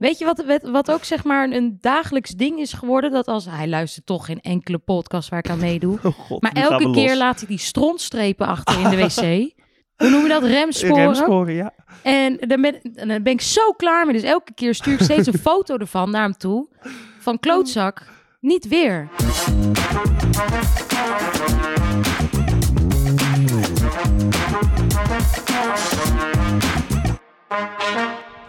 Weet je wat, wat, ook zeg maar een dagelijks ding is geworden? Dat als hij luistert toch geen enkele podcast waar ik aan meedoe. Oh god, Maar elke keer los. laat hij die strontstrepen achter in de wc. Hoe noem je dat? Remsporen. Remsporen, ja. En dan ben, en dan ben ik zo klaar mee. Dus elke keer stuur ik steeds een foto ervan naar hem toe. Van klootzak. Niet weer.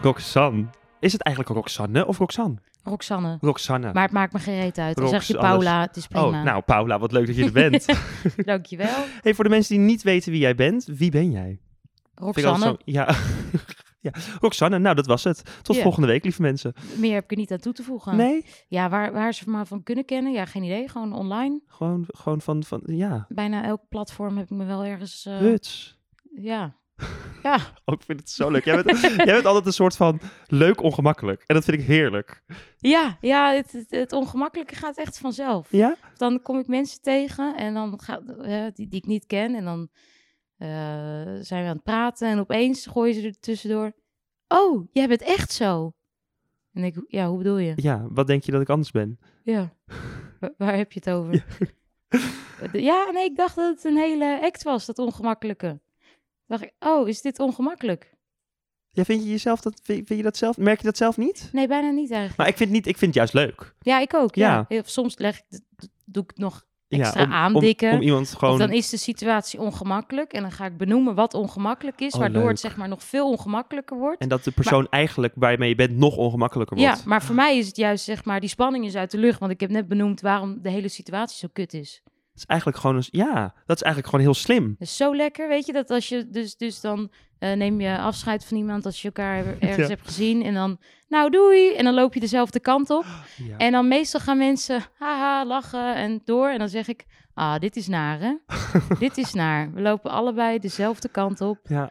Roxanne. Is het eigenlijk Roxanne of Roxanne? Roxanne. Roxanne. Maar het maakt me geen reet uit. Dan zeg je. Paula, het is prima. Oh, nou Paula, wat leuk dat je er bent. Dankjewel. hey, voor de mensen die niet weten wie jij bent, wie ben jij? Roxanne. ja. ja, Roxanne, nou dat was het. Tot volgende week, lieve mensen. Meer heb ik er niet aan toe te voegen. Nee, Ja, waar, waar ze me van kunnen kennen? Ja, geen idee. Gewoon online. gewoon, gewoon van, van, ja, Bijna elk platform heb ik me wel ergens... huts. ja. Ja, Oh, ik vind het zo leuk. Jij bent, jij bent altijd een soort van leuk ongemakkelijk. En dat vind ik heerlijk. ja, ja het, het, het ongemakkelijke gaat echt vanzelf. Ja? Dan kom ik mensen tegen en dan gaat, eh, die, die ik niet ken. En dan eh, zijn we aan het praten en opeens gooien ze er tussendoor. Oh, jij bent echt zo. En ik, ja, hoe bedoel je? Ja, wat denk je dat ik anders ben? Ja, Wa- waar heb je het over? Ja. nee, ik dacht dat het een hele act was, dat ongemakkelijke. Dacht ik, oh, is dit ongemakkelijk? Ja, vind je jezelf dat, vind, je dat zelf, merk je dat zelf niet? Nee, bijna niet eigenlijk. Maar ik vind, niet, ik vind het juist leuk. Ja, ik ook. Ja. Soms leg ik, doe ik het nog extra om, om, aandikken. om iemand gewoon... dan is de situatie ongemakkelijk en dan ga ik benoemen wat ongemakkelijk is, Oh, waardoor leuk. het zeg maar nog veel ongemakkelijker wordt. En dat de persoon eigenlijk waarmee je bent nog ongemakkelijker wordt. Ja, maar voor mij is het juist zeg maar die spanning is uit de lucht, want ik heb net benoemd waarom de hele situatie zo kut is. Dat is eigenlijk gewoon een, ja, dat is eigenlijk gewoon heel slim. Dat is zo lekker, weet je, dat als je dus, dus dan eh, neem je afscheid van iemand als je elkaar ergens Ja. hebt gezien en dan, nou doei, en dan loop je dezelfde kant op. Ja. En dan meestal gaan mensen, haha, lachen en door. En dan zeg ik, ah, dit is naar hè, dit is naar. We lopen allebei dezelfde kant op. ja.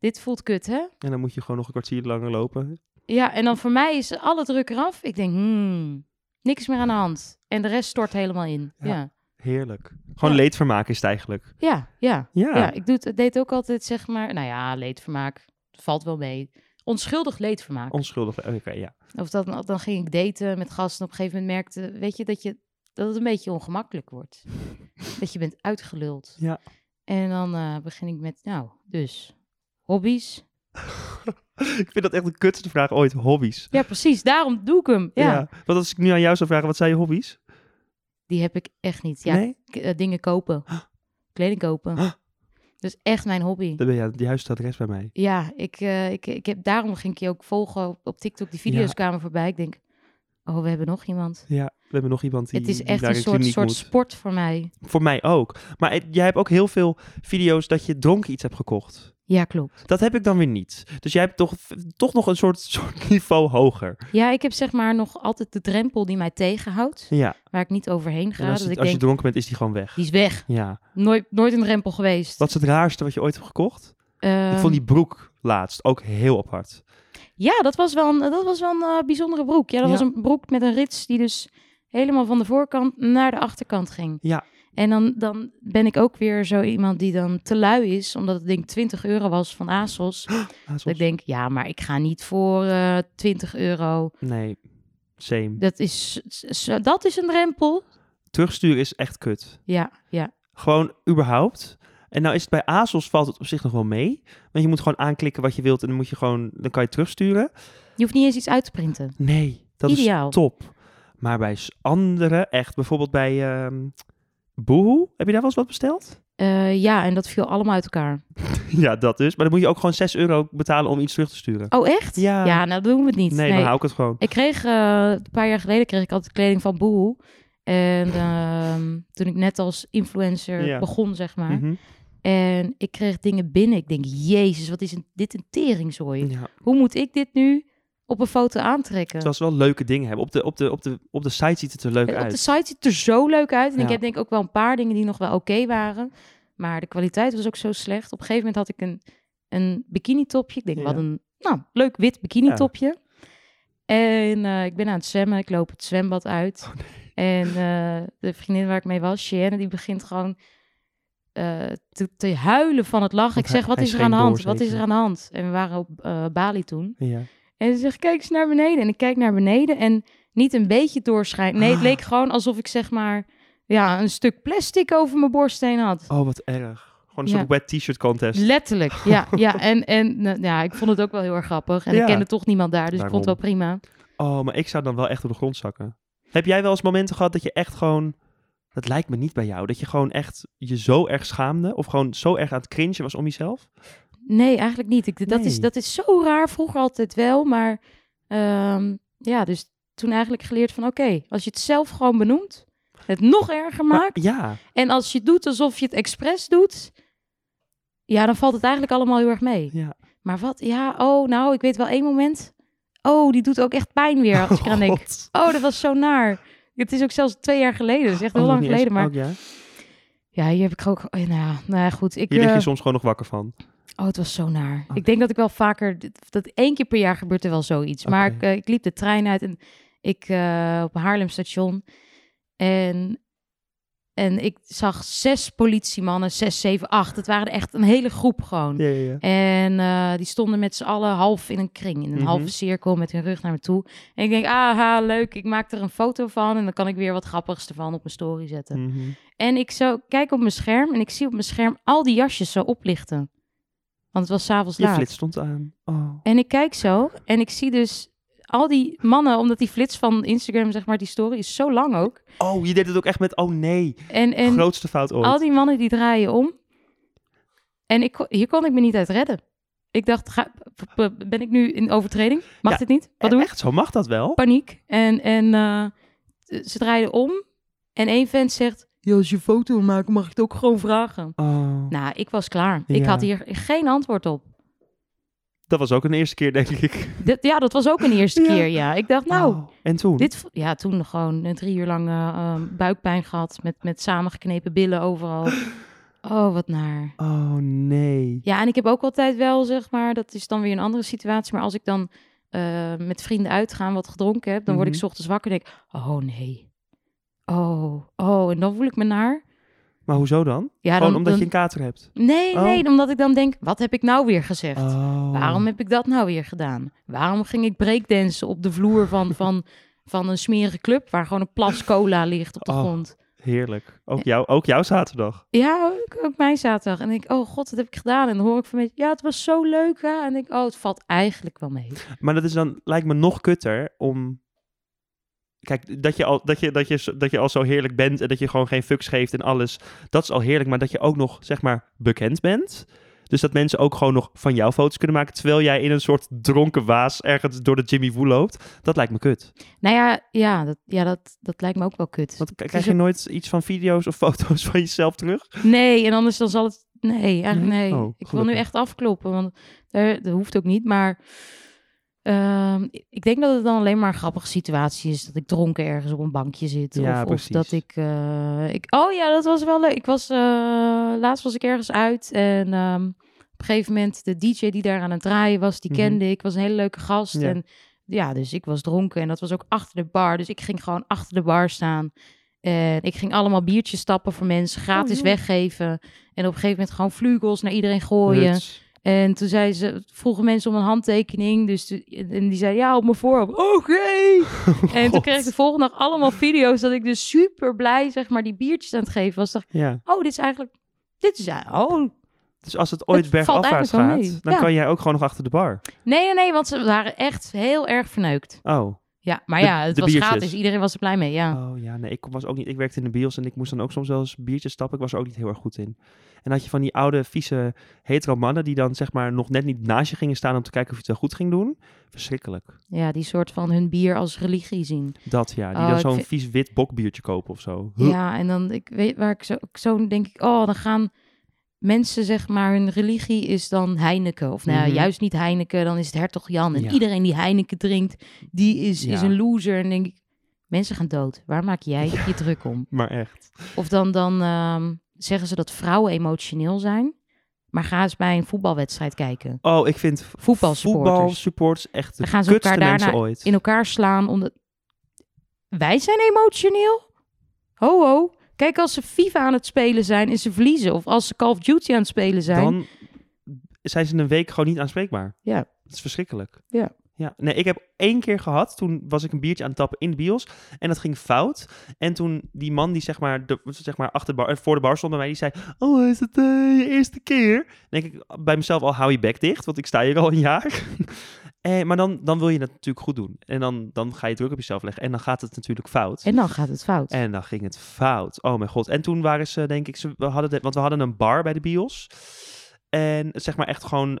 Dit voelt kut hè. En dan moet je gewoon nog een kwartier langer lopen. Ja, en dan voor mij is alle druk eraf. Ik denk, hmm, niks meer aan de hand. En de rest stort helemaal in. Ja, Heerlijk. Gewoon Ja. leedvermaak is het eigenlijk. ja, ja. Ja. ik doe het, deed ook altijd, zeg maar, nou ja, leedvermaak. Valt wel mee. Onschuldig leedvermaak. Onschuldig. Oké, ja. Of dan, dan ging ik daten met gasten. Op een gegeven moment merkte, weet je, dat, je, dat het een beetje ongemakkelijk wordt. dat je bent uitgeluld. Ja. En dan eh, begin ik met, nou, dus, hobby's. ik vind dat echt de kutste vraag ooit. Hobby's. Ja, precies. Daarom doe ik hem. Ja, Want als ik nu aan jou zou vragen, wat zijn je hobby's? Die heb ik echt niet. Ja, Nee? eh, dingen kopen. Kleding kopen. Huh? Dat is echt mijn hobby. Dan ben je het juiste adres bij mij. Ja, ik, eh, ik, ik heb, daarom ging ik je ook volgen op, op TikTok. Die video's Ja. kwamen voorbij. Ik denk, oh, we hebben nog iemand. Ja, we hebben nog iemand die het is echt een soort, soort moet. sport voor mij. Voor mij ook. Maar jij hebt ook heel veel video's dat je dronken iets hebt gekocht. Ja, klopt. Dat heb ik dan weer niet. Dus jij hebt toch, toch nog een soort, soort niveau hoger. Ja, ik heb zeg maar nog altijd de drempel die mij tegenhoudt. Ja. Waar ik niet overheen ga. En als, Dat ik als je dronken bent, is die gewoon weg. die is weg. Ja. Nooit, nooit een drempel geweest. Wat is het raarste wat je ooit hebt gekocht? ik Ehm, vond die broek laatst ook heel apart. Ja, dat was wel een, dat was wel een eh, bijzondere broek. Ja, dat Ja. was een broek met een rits die dus helemaal van de voorkant naar de achterkant ging. Ja. En dan, dan ben ik ook weer zo iemand die dan te lui is, omdat het ding 20 euro was van ASOS. Dat ik denk, ja, maar ik ga niet voor eh 20 euro. Nee, same. Dat is, dat is een drempel. Terugsturen is echt kut. Ja, ja. Gewoon überhaupt. En nou is het bij ASOS valt het op zich nog wel mee. Want je moet gewoon aanklikken wat je wilt en dan moet je gewoon, dan kan je terugsturen. Je hoeft niet eens iets uit te printen. Nee, dat Ideaal. is top. Maar bij s- andere, echt bijvoorbeeld bij ehm Boohoo, heb je daar wel eens wat besteld? Eh, ja, en dat viel allemaal uit elkaar. ja, dat dus. Maar dan moet je ook gewoon 6 euro betalen om iets terug te sturen. Oh, echt? Ja. Ja, nou doen we het niet. nee, dan hou ik het gewoon. Ik kreeg eh, een paar jaar geleden kreeg ik altijd kleding van Boohoo. En ehm, toen ik net als influencer Ja. begon, zeg maar. Mhm. En ik kreeg dingen binnen. Ik denk, jezus, wat is een, dit een teringzooi. Ja, Hoe moet ik dit nu op een foto aantrekken? terwijl ze wel leuke dingen hebben. Op de, op de, op de, op de site ziet het er leuk En Op uit. de site ziet het er zo leuk uit. En ik heb denk ik ook wel een paar dingen die nog wel oké waren. Maar de kwaliteit was ook zo slecht. Op een gegeven moment had ik een, een bikini topje. Ik denk, Ja. wat een nou, leuk wit bikini topje. En eh, ik ben aan het zwemmen. Ik loop het zwembad uit. Oh, En eh, de vriendin waar ik mee was, Cheyenne, die begint gewoon eh, te, te huilen van het lachen. Ik zeg, wat is er aan de hand? door, Wat is er aan de hand? En we waren op Bali toen. Ja. En ze zegt, kijk eens naar beneden. En ik kijk naar beneden en niet een beetje doorschijn. Nee, het Ah. leek gewoon alsof ik zeg maar ja, een stuk plastic over mijn borst heen had. Oh, wat erg. Gewoon een Ja. soort wet t-shirt contest. Letterlijk, ja. ja. En, en nou, ja, ik vond het ook wel heel erg grappig. En Ja. ik kende toch niemand daar, dus ik vond het wel prima. Oh, maar ik zou dan wel echt op de grond zakken. Heb jij wel eens momenten gehad dat je echt gewoon... Dat lijkt me niet bij jou. Dat je gewoon echt je zo erg schaamde. Of gewoon zo erg aan het cringen was om jezelf. Nee, eigenlijk niet. Ik, dat, is, dat is zo raar. Vroeger altijd wel, maar ehm, ja, dus toen eigenlijk geleerd van oké, als je het zelf gewoon benoemt, het nog erger Maar- maakt. ja. En als je doet alsof je het expres doet, ja, dan valt het eigenlijk allemaal heel erg mee. ja. Maar wat, ja, oh, nou, ik weet wel één moment. Oh, die doet ook echt pijn weer als ik eraan denk. God. Oh, dat was zo naar. Het is ook zelfs twee jaar geleden. Dat is echt heel Oh, lang geleden. Maar oh, ja. ja, hier heb ik ook. Oh, nou, ja, nou goed. Ik, Hier lig je eh, soms gewoon nog wakker van. Oh, het was zo naar. Oké. Ik denk dat ik wel vaker, dat één keer per jaar gebeurt er wel zoiets. Maar ik, eh, ik liep de trein uit en ik eh, op Haarlem station. En, en ik zag zes politiemannen, zes, zeven, acht. Het waren echt een hele groep gewoon. Ja, ja, ja. En eh, die stonden met z'n allen half in een kring, in een Mhm. halve cirkel met hun rug naar me toe. En ik denk, aha, leuk, ik maak er een foto van en dan kan ik weer wat grappigs ervan op mijn story zetten. Mhm. En ik zo kijk op mijn scherm en ik zie op mijn scherm al die jasjes zo oplichten. Want het was s'avonds laat. flits stond aan. Oh. En ik kijk zo en ik zie dus al die mannen, omdat die flits van Instagram, zeg maar, die story is zo lang ook. oh, je deed het ook echt met... Oh nee. En, en Grootste fout ooit. al die mannen die draaien om. En ik, hier kon ik me niet uit redden. Ik dacht, ga, ben ik nu in overtreding? Mag Ja, dit niet? Wat doe ik? Echt, zo mag dat wel. Paniek. En, en eh, ze draaiden om. En één vent zegt, ja, als je een foto wil maken, mag ik het ook gewoon vragen. Oh. Nou, ik was klaar. Ik had hier geen antwoord op. Dat was ook een eerste keer, denk ik. Ja, dat was ook een eerste Ja. keer, ja. Ik dacht, nou, Oh, En toen? dit... Ja, toen gewoon eh, drie uur lang eh, eh, buikpijn gehad met, met samengeknepen billen overal. Oh, wat naar. Oh nee. Ja, en ik heb ook altijd wel, zeg maar, dat is dan weer een andere situatie. Maar als ik dan eh, met vrienden uitgaan, wat gedronken heb, dan word ik Mhm. 's ochtends wakker en denk, oh nee. Oh, oh, en dan voel ik me naar. Maar hoezo dan? Ja, Gewoon dan, omdat dan- je een kater hebt. Nee, Oh. nee, omdat ik dan denk, wat heb ik nou weer gezegd? Oh. Waarom heb ik dat nou weer gedaan? Waarom ging ik breakdansen op de vloer van, van, van een smerige club waar gewoon een plas cola ligt op de Oh. grond? Heerlijk. Ook, jou, ook jouw zaterdag. Ja, ook, ook mijn zaterdag. En ik, oh god, wat heb ik gedaan? En dan hoor ik van mensen, ja, het was zo leuk. Hè? En ik, oh, het valt eigenlijk wel mee. Maar dat is dan, lijkt me nog kutter om... Kijk, dat je, al, dat, je, dat, je, dat je al zo heerlijk bent en dat je gewoon geen fucks geeft en alles. Dat is al heerlijk, maar dat je ook nog, zeg maar, bekend bent. Dus dat mensen ook gewoon nog van jou foto's kunnen maken... terwijl jij in een soort dronken waas ergens door de Jimmy Woo loopt. Dat lijkt me kut. Nou ja, ja, dat, ja dat, dat lijkt me ook wel kut. Want krijg je nooit iets van video's of foto's van jezelf terug? Nee, en anders dan zal het... Nee, eigenlijk Nee? nee. Oh, ik wil nu echt afkloppen, want dat hoeft ook niet. Maar ehm, ik denk dat het dan alleen maar een grappige situatie is... dat ik dronken ergens op een bankje zit. Ja, of, of dat ik, eh, ik... Oh ja, dat was wel leuk. Ik was... eh, laatst was ik ergens uit en... ehm, op een gegeven moment, de DJ die daar aan het draaien was, die Mhm. kende ik. Was een hele leuke gast. Ja. En ja, dus ik was dronken en dat was ook achter de bar. Dus ik ging gewoon achter de bar staan. En ik ging allemaal biertjes stappen voor mensen, gratis joh. weggeven. En op een gegeven moment gewoon vlugels naar iedereen gooien. Huts. En toen zei ze, vroegen mensen om een handtekening. Dus toen- en die zei, ja, op mijn voorhoofd. Oké. En toen kreeg ik de volgende dag allemaal video's dat ik dus super blij, zeg maar, die biertjes aan het geven was. Dacht Ja, oh, dit is eigenlijk, dit is, oh, dus als het ooit Het bergafwaarts gaat, dan Ja. kan jij ook gewoon nog achter de bar. Nee, nee, nee, want ze waren echt heel erg verneukt. Oh. Ja, maar ja, het de was biertjes. gratis. Iedereen was er blij mee, ja. Oh ja, nee, ik was ook niet. Ik werkte in de bios en ik moest dan ook soms wel eens biertjes stappen. Ik was er ook niet heel erg goed in. En had je van die oude, vieze, hetero mannen die dan zeg maar nog net niet naast je gingen staan om te kijken of je het wel goed ging doen. Verschrikkelijk. Ja, die soort van hun bier als religie zien. Dat ja, die Oh, dan zo'n vind- vies wit bokbiertje kopen of zo. Huh. Ja, en dan, ik weet waar ik zo, zo denk ik, oh, dan gaan mensen, zeg maar, hun religie is dan Heineken. Of nou Mhm. juist niet Heineken, dan is het Hertog Jan. En Ja. iedereen die Heineken drinkt, die is, is een loser. En denk ik, mensen gaan dood. Waar maak jij je druk om? Maar echt. Of dan, dan ehm, zeggen ze dat vrouwen emotioneel zijn. Maar ga eens bij een voetbalwedstrijd kijken. Oh, ik vind Voetbalsupporters. voetbalsupporters echt de Dan gaan ze elkaar daarna ooit. in elkaar slaan. Omdat... Wij zijn emotioneel? Ho, ho. Kijk, als ze FIFA aan het spelen zijn en ze verliezen. Of als ze Call of Duty aan het spelen zijn. Dan zijn ze een week gewoon niet aanspreekbaar. Ja. Dat is verschrikkelijk. Ja. Ja, nee, ik heb één keer gehad. Toen was ik een biertje aan het tappen in de bios. En dat ging fout. En toen die man die zeg maar, de, zeg maar achter de bar, eh, voor de bar stond bij mij, die zei... Oh, is het eh, je eerste keer? Dan denk ik bij mezelf al, hou je bek dicht, want ik sta hier al een jaar. eh, maar dan, dan wil je het natuurlijk goed doen. En dan, dan ga je druk op jezelf leggen. En dan gaat het natuurlijk fout. En dan gaat het fout. En dan ging het fout. Oh mijn god. En toen waren ze, denk ik, ze, we hadden de, want we hadden een bar bij de bios. En zeg maar echt gewoon.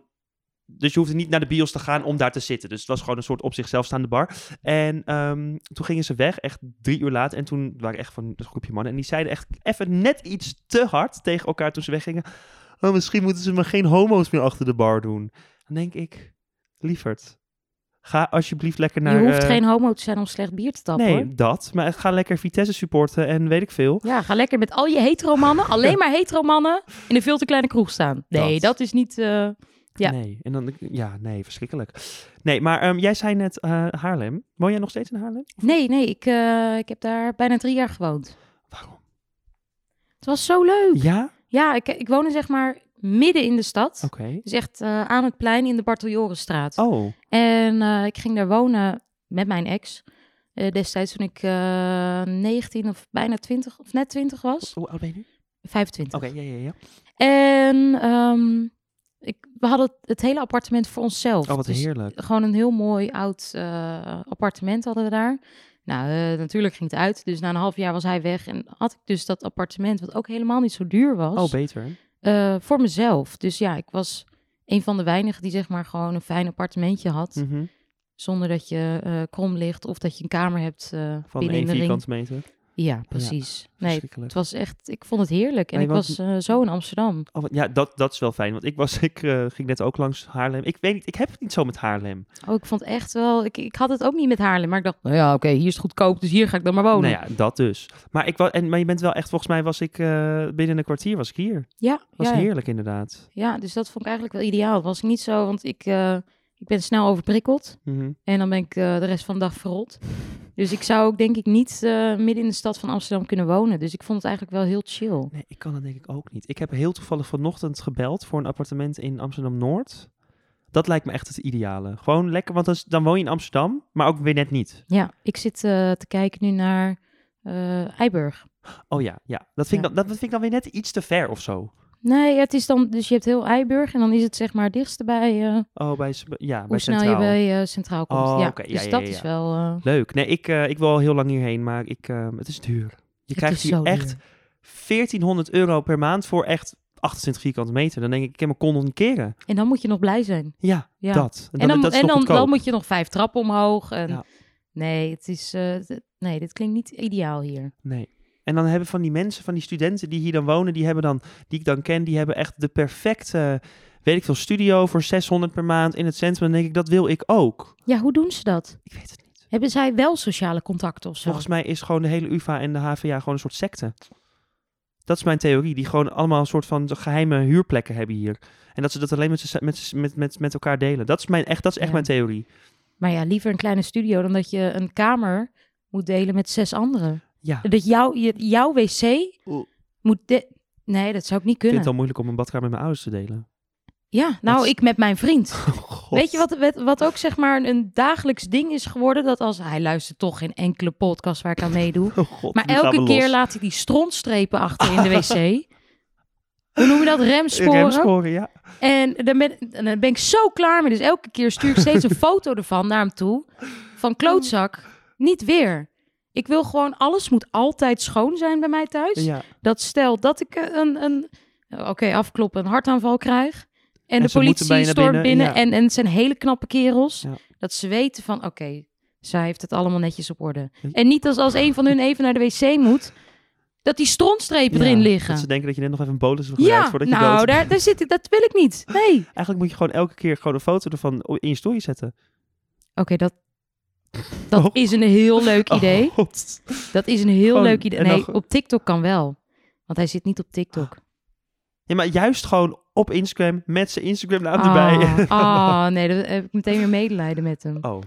Dus je hoefde niet naar de bios te gaan om daar te zitten. Dus het was gewoon een soort op zichzelf staande bar. En ehm, toen gingen ze weg, echt drie uur later. En toen waren echt van een groepje mannen. En die zeiden echt even net iets te hard tegen elkaar toen ze weggingen. Oh, misschien moeten ze maar geen homo's meer achter de bar doen. Dan denk ik, lieverd, ga alsjeblieft lekker naar... je hoeft eh, geen homo te zijn om slecht bier te tappen, Nee, hoor. dat. Maar ga lekker Vitesse supporten en weet ik veel. Ja, ga lekker met al je hetero mannen, alleen maar hetero mannen, in een veel te kleine kroeg staan. Nee, Dat. dat, is niet... eh, Ja. Nee, en dan, ja, nee, verschrikkelijk. Nee, maar ehm, jij zei net eh, Haarlem. Woon jij nog steeds in Haarlem? Nee, nee, ik, eh, ik heb daar bijna drie jaar gewoond. Waarom? Het was zo leuk. Ja? Ja, ik, ik woonde zeg maar midden in de stad. Oké. Dus echt eh, aan het plein in de Barteljorenstraat. Oh, En ik ging daar wonen met mijn ex. Destijds toen ik eh 19 of bijna 20 of net 20 was. hoe oud ben je nu? 25. Oké, ja, ja, ja. En ehm, ik, we hadden het hele appartement voor onszelf. Oh, wat Dus heerlijk. Gewoon een heel mooi oud eh, appartement hadden we daar. Nou, eh, natuurlijk ging het uit. Dus na een half jaar was hij weg. En had ik dus dat appartement, wat ook helemaal niet zo duur was, Oh, beter. eh, voor mezelf. Dus ja, ik was een van de weinigen die zeg maar gewoon een fijn appartementje had. Mhm. Zonder dat je krom ligt of dat je een kamer hebt Van binnen in één vierkante meter. Ja, precies. nee, het was echt, ik vond het heerlijk. En ik was eh, zo in Amsterdam. Oh, ja, dat, dat is wel fijn. Want ik, was, ik eh, ging net ook langs Haarlem. Ik weet niet, ik heb het niet zo met Haarlem. Oh, ik vond echt wel, ik, ik had het ook niet met Haarlem. Maar ik dacht, nou ja, oké, hier is het goedkoop, dus hier ga ik dan maar wonen. Nou ja, dat dus. Maar, ik was, en, maar je bent wel echt, volgens mij was ik eh, binnen een kwartier was ik hier. Ja, Was ja, heerlijk inderdaad. ja, dus dat vond ik eigenlijk wel ideaal. Het was niet zo, want ik, ik ben snel overprikkeld. Mhm. En dan ben ik de rest van de dag verrot. Dus ik zou ook denk ik niet eh, midden in de stad van Amsterdam kunnen wonen. Dus ik vond het eigenlijk wel heel chill. Nee, ik kan dat denk ik ook niet. Ik heb heel toevallig vanochtend gebeld voor een appartement in Amsterdam-Noord. Dat lijkt me echt het ideale. Gewoon lekker, want dan, woon je in Amsterdam, maar ook weer net niet. Ja, ik zit eh, te kijken nu naar eh Eiburg. Oh ja, ja. Dat vind, Ja. Ik dan, dat vind ik dan weer net iets te ver of zo. Nee, het is dan, dus je hebt heel Eiburg en dan is het zeg maar het dichtste bij eh, Oh, bij, ja, hoe bij snel Centraal. je bij eh, Centraal komt. Oh, ja. Ja, dus ja, dat ja, is wel... eh, Leuk. Nee, ik, ik wil al heel lang hierheen, maar ik, het is duur. Je krijgt hier echt duur. 1400 euro per maand voor echt 28 vierkante meter. Dan denk ik, ik heb mijn kon nog keren. En dan moet je nog blij zijn. Ja, Ja. dat. En dan, dat is en dan, dan moet je nog vijf trappen omhoog. En. Nee, het is, nee, dit klinkt niet ideaal hier. Nee. En dan hebben van die mensen, van die studenten die hier dan wonen, die hebben dan, die ik dan ken, die hebben echt de perfecte, weet ik veel, studio voor 600 per maand in het centrum. Dan denk ik, dat wil ik ook. Ja, hoe doen ze dat? Ik weet het niet. Hebben zij wel sociale contacten of zo? Volgens mij is gewoon de hele UvA en de HVA gewoon een soort secte. Dat is mijn theorie. Die gewoon allemaal een soort van geheime huurplekken hebben hier. En dat ze dat alleen met, met, met, met, met elkaar delen. Dat is, mijn, echt, dat is echt Ja. mijn theorie. Maar ja, liever een kleine studio dan dat je een kamer moet delen met zes anderen. Ja. Dat jouw, jouw wc Oeh. moet... de- nee, dat zou ik niet Ik vind kunnen. het al moeilijk om een badkamer met mijn ouders te delen. Ja, nou, is- ik met mijn vriend. Oh, God. Weet je wat, wat, ook zeg maar een dagelijks ding is geworden? Dat als hij luistert toch geen enkele podcast waar ik aan meedoe. Oh, God, Maar elke keer los. laat hij die strontstrepen achter in de wc. Hoe noem je dat? Remsporen. Remsporen, ja. En dan ben, en dan ben ik zo klaar mee. Dus elke keer stuur ik steeds een foto ervan naar hem toe. Van klootzak, niet weer. Ik wil gewoon, alles moet altijd schoon zijn bij mij thuis. ja. Dat stel dat ik een, een oké, afkloppen, een hartaanval krijg. En, En de politie stormt binnen, binnen. ja. En, en het zijn hele knappe kerels. Ja. Dat ze weten van, oké, zij heeft het allemaal netjes op orde. En niet als, als een van hun even naar de wc moet, dat die strontstrepen Ja, erin liggen. Dat ze denken dat je net nog even een bolus hebt gebruikt Ja, voordat je nou, dood daar, daar zit ik, dat wil ik niet. Nee. Oké, Eigenlijk moet je gewoon elke keer gewoon een foto ervan in je story zetten. dat, dat Oh. is een heel leuk idee. Oh. Dat is een heel Gewoon- leuk idee. Nee, dan- op TikTok kan wel. Want hij zit niet op TikTok. Ja, maar juist gewoon op Instagram met zijn Instagram naam erbij. Ah, ah, nee, dan heb ik meteen weer medelijden met hem. Oh,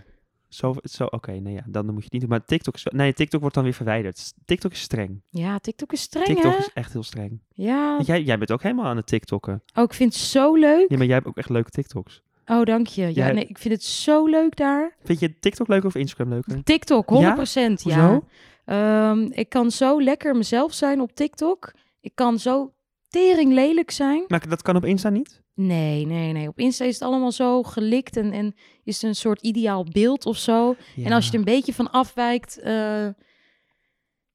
zo, zo oké, nee ja, dan moet je het niet doen. Maar TikTok is, wel- nee, TikTok wordt dan weer verwijderd. TikTok is streng. Ja, TikTok is streng, TikTok hè? is echt heel streng. Ja. Jij, jij bent ook helemaal aan het TikTokken. Oh, ik vind het zo leuk. Ja, maar jij hebt ook echt leuke TikToks. Oh, dank je. Ja, nee, ik vind het zo leuk daar. Vind je TikTok leuker of Instagram leuker? TikTok, 100%. Ja. Ehm, ik kan zo lekker mezelf zijn op TikTok. Ik kan zo tering lelijk zijn. Maar dat kan op Insta niet? Nee, nee, nee. Op Insta is het allemaal zo gelikt en, en is het een soort ideaal beeld of zo. En als je er een beetje van afwijkt, eh,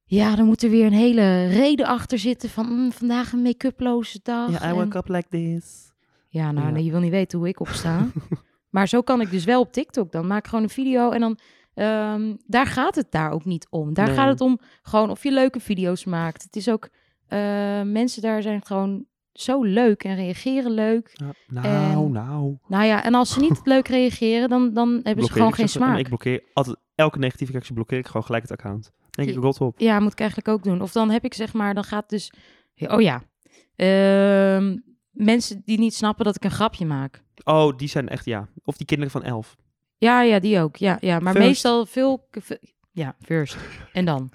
ja, dan moet er weer een hele reden achter zitten van mm, vandaag een make-uploze dag. Ja, I woke up like this. Ja, nou, Ja. nee, je wil niet weten hoe ik opsta. maar zo kan ik dus wel op TikTok. Dan maak ik gewoon een video en dan... ehm, daar gaat het daar ook niet om. Daar Nee. gaat het om gewoon of je leuke video's maakt. Het is ook... eh, mensen daar zijn gewoon zo leuk en reageren leuk. Ja, nou, En- nou. Nou ja, en als ze niet leuk reageren, dan, dan hebben ze gewoon geen smaak. Ik blokkeer altijd elke negatieve reactie blokkeer ik gewoon gelijk het account. Denk ik, rot op. Ja, moet ik eigenlijk ook doen. Of dan heb ik zeg maar, dan gaat dus... Oh ja, ehm, mensen die niet snappen dat ik een grapje maak. Oh, die zijn echt, ja. Of die kinderen van elf. Ja, ja, die ook. Ja, ja. Maar First. meestal veel... Ja, first. En dan?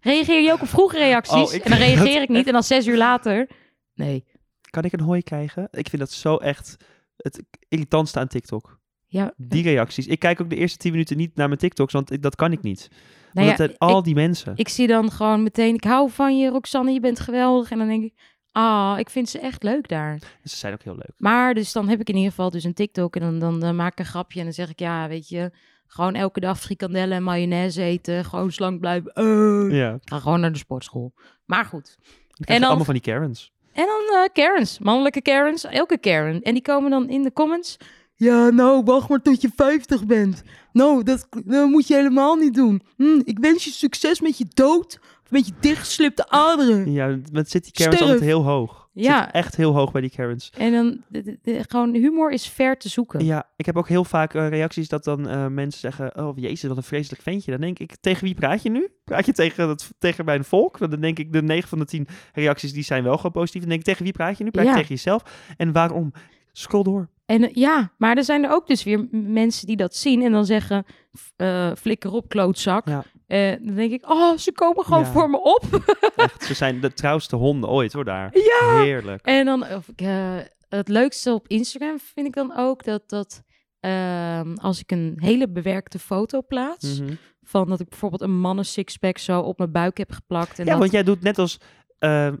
Reageer je ook op vroege reacties? Oh, ik en dan reageer ik niet. En dan zes uur later... Nee. Kan ik een hooi krijgen? Ik vind dat zo echt het irritantste aan TikTok. Ja, Die reacties. Ik kijk ook de eerste tien minuten niet naar mijn TikToks, want ik- dat kan ik niet. nou Want ja, het zijn al ik, die mensen. ik zie dan gewoon meteen... Ik hou van je, Roxanne. Je bent geweldig. En dan denk ik... Ah, ik vind ze echt leuk daar. Ze zijn ook heel leuk. Maar dus dan heb ik in ieder geval dus een TikTok. En dan, dan, dan maak ik een grapje. En dan zeg ik... Ja, weet je... Gewoon elke dag frikandellen en mayonaise eten. Gewoon slank blijven. Eh. Ja. Ik ga gewoon naar de sportschool. Maar goed. Dan je dan- allemaal van die Karens. En dan eh Karens, mannelijke Karens, elke Karen. En die komen dan in de comments. Ja, nou, wacht maar tot je 50 bent. Nou, dat, dat moet je helemaal niet doen. Hm, ik wens je succes met je dood of met je dichtgeslipte aderen. Ja, met zit die Karens Sterf. altijd heel hoog. Ja. Zit echt heel hoog bij die Karens. En dan, de, de- de- gewoon, humor is ver te zoeken. Ja, ik heb ook heel vaak eh, reacties dat dan eh, mensen zeggen... Oh, jezus, wat een vreselijk ventje. Dan denk ik, tegen wie praat je nu? Praat je tegen, het, tegen mijn volk? Want dan denk ik, de 9 van de 10 reacties die zijn wel gewoon positief. Dan denk ik, tegen wie praat je nu? Praat je Ja. tegen jezelf? En waarom? Scroll door. En eh, ja, maar er zijn er ook dus weer mensen die dat zien en dan zeggen, eh, flikker op, klootzak. Ja. Eh, dan denk ik, oh, ze komen gewoon Ja. voor me op. Echt, ze zijn de trouwste honden ooit hoor daar. ja! Heerlijk. En dan, of ik, eh, het leukste op Instagram vind ik dan ook dat, dat ehm, als ik een hele bewerkte foto plaats, Mhm. van dat ik bijvoorbeeld een mannen sixpack zo op mijn buik heb geplakt. En Ja, dat, want jij doet net als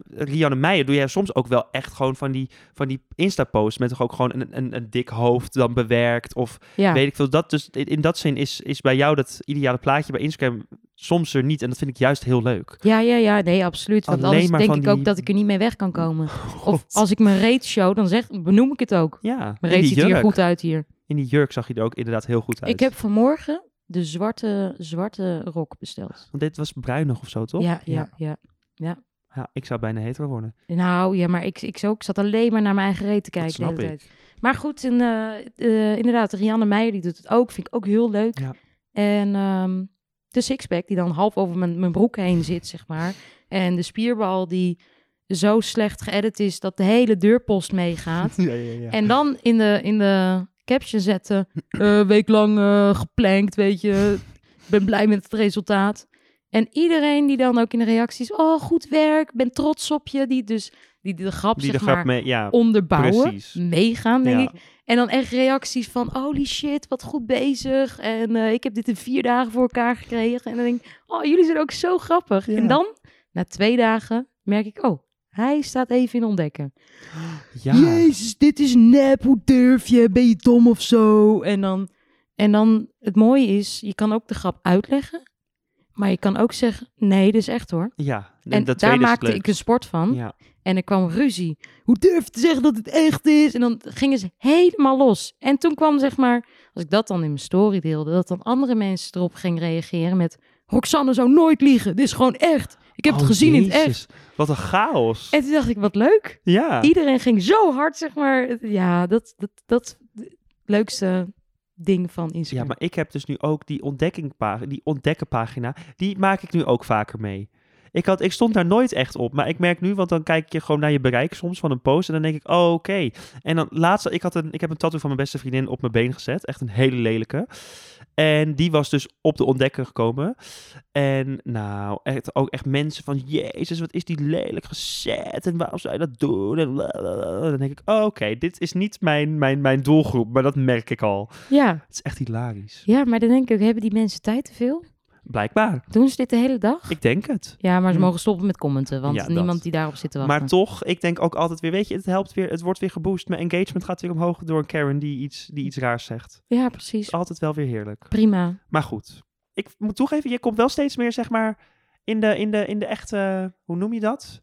Rianne Meijer, doe jij soms ook wel echt gewoon van die, van die Insta-posts met toch ook gewoon een, een, een dik hoofd dan bewerkt of ja. weet ik veel. Dat dus, in, in dat zin is, is bij jou dat ideale plaatje bij Instagram soms er niet en dat vind ik juist heel leuk. ja, ja, ja, nee, absoluut. Want Alleen anders maar denk van ik ook dat ik er niet mee weg kan komen. Of als ik mijn reet show, dan zeg, benoem ik het ook. ja, Mijn reet ziet er goed uit hier. in die jurk zag je er ook inderdaad heel goed uit. Ik heb vanmorgen de zwarte, zwarte rok besteld. Want dit was bruinig of zo, toch? Ja, ja, ja. Ja, ik zou bijna hetero worden. Nou, ja, maar ik, ik, zo, ik zat alleen maar naar mijn eigen reet te kijken de hele ik. tijd. Maar goed, en, eh, eh, inderdaad, Rianne Meijer die doet het ook. Vind ik ook heel leuk. Ja. En ehm, de sixpack die dan half over mijn, mijn broek heen zit, zeg maar. En de spierbal die zo slecht geëdit is dat de hele deurpost meegaat. ja, ja, ja. En dan in de, in de caption zetten, week lang eh, geplankt, weet je. Ik ben blij met het resultaat. En iedereen die dan ook in de reacties, oh, goed werk, ben trots op je. Die dus die de grap, die de zeg grap maar, mee, ja. onderbouwen, precies. meegaan, denk ja. ik. En dan echt reacties van, holy shit, wat goed bezig. En eh, ik heb dit in vier dagen voor elkaar gekregen. En dan denk ik, oh, jullie zijn ook zo grappig. Ja. En dan, na twee dagen, merk ik, oh, hij staat even in ontdekken. ja. Jezus, dit is nep, hoe durf je? Ben je dom of zo? En dan, en dan, het mooie is, je kan ook de grap uitleggen. Maar je kan ook zeggen, nee, dit is echt hoor. Ja, En dat daar maakte ik een sport van. Ja. En er kwam ruzie. Hoe durf je te zeggen dat het echt is? En dan gingen ze helemaal los. En toen kwam zeg maar, als ik dat dan in mijn story deelde, dat dan andere mensen erop gingen reageren met... Roxanne zou nooit liegen, dit is gewoon echt. Ik heb het Oh, gezien in het echt. Jezus, Wat een chaos. En toen dacht ik, wat leuk. ja. Iedereen ging zo hard, zeg maar. Ja, dat, dat, dat leukste ding van Ja, Instagram. maar ik heb dus nu ook die, ontdekkingpagina, die ontdekkenpagina, die maak ik nu ook vaker mee. Ik, had, ik stond daar nooit echt op. Maar ik merk nu, want dan kijk je gewoon naar je bereik soms van een post. En dan denk ik, oh, oké. En dan laatst, ik, had een, ik heb een tattoo van mijn beste vriendin op mijn been gezet. Echt een hele lelijke. En die was dus op de ontdekker gekomen. En nou, echt, ook echt mensen van, jezus, wat is die lelijk gezet? En waarom zou je dat doen? En blablabla. dan denk ik, oh, oké, dit is niet mijn, mijn, mijn doelgroep. Maar dat merk ik al. Ja. Het is echt hilarisch. ja, maar dan denk ik ook, hebben die mensen tijd te veel? Blijkbaar. Doen ze dit de hele dag? Ik denk het. Ja, maar ze Hm. mogen stoppen met commenten, want Ja, dat. niemand die daarop zit te wachten. Maar toch, ik denk ook altijd weer, weet je, het helpt weer, het wordt weer geboost. Mijn engagement gaat weer omhoog door een Karen die iets, die iets raars zegt. Ja, precies. is altijd wel weer heerlijk. Prima. Maar goed, ik moet toegeven, je komt wel steeds meer, zeg maar, in de, in de, in de echte, hoe noem je dat?